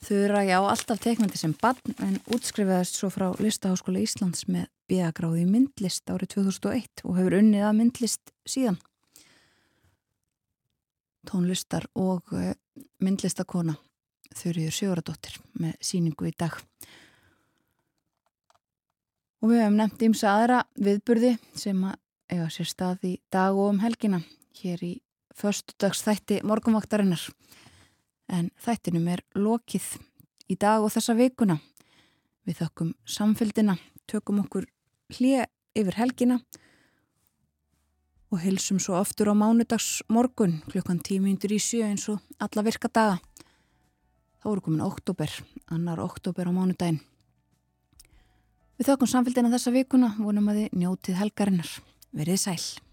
Þura já alltaf teiknandi sem barn en útskrifaðist svo frá Listaháskóla Íslands með bíagráði myndlist árið 2001 og hefur unnið að myndlist síðan. Tónlistar og uh, myndlistakona Þurriður Sjóradóttir með síningu í dag. Og við hefum nefnt ímsa aðra viðburði sem að eiga sér stað í dag og um helgina hér í förstudagsþætti morgunvaktarinnar. En þættinum er lokið í dag og þessa vikuna. Við þökkum samfélgina, tökum okkur hlið yfir helgina og hilsum svo oftur á mánudags morgun klukkan tímyndur í sjö eins og alla virka daga. Þá eru komin oktober, annar oktober á mánudaginn. Við þökkum samfélgina þessa vikuna, vonum að þið njótið helgarinnar. Verið sæl.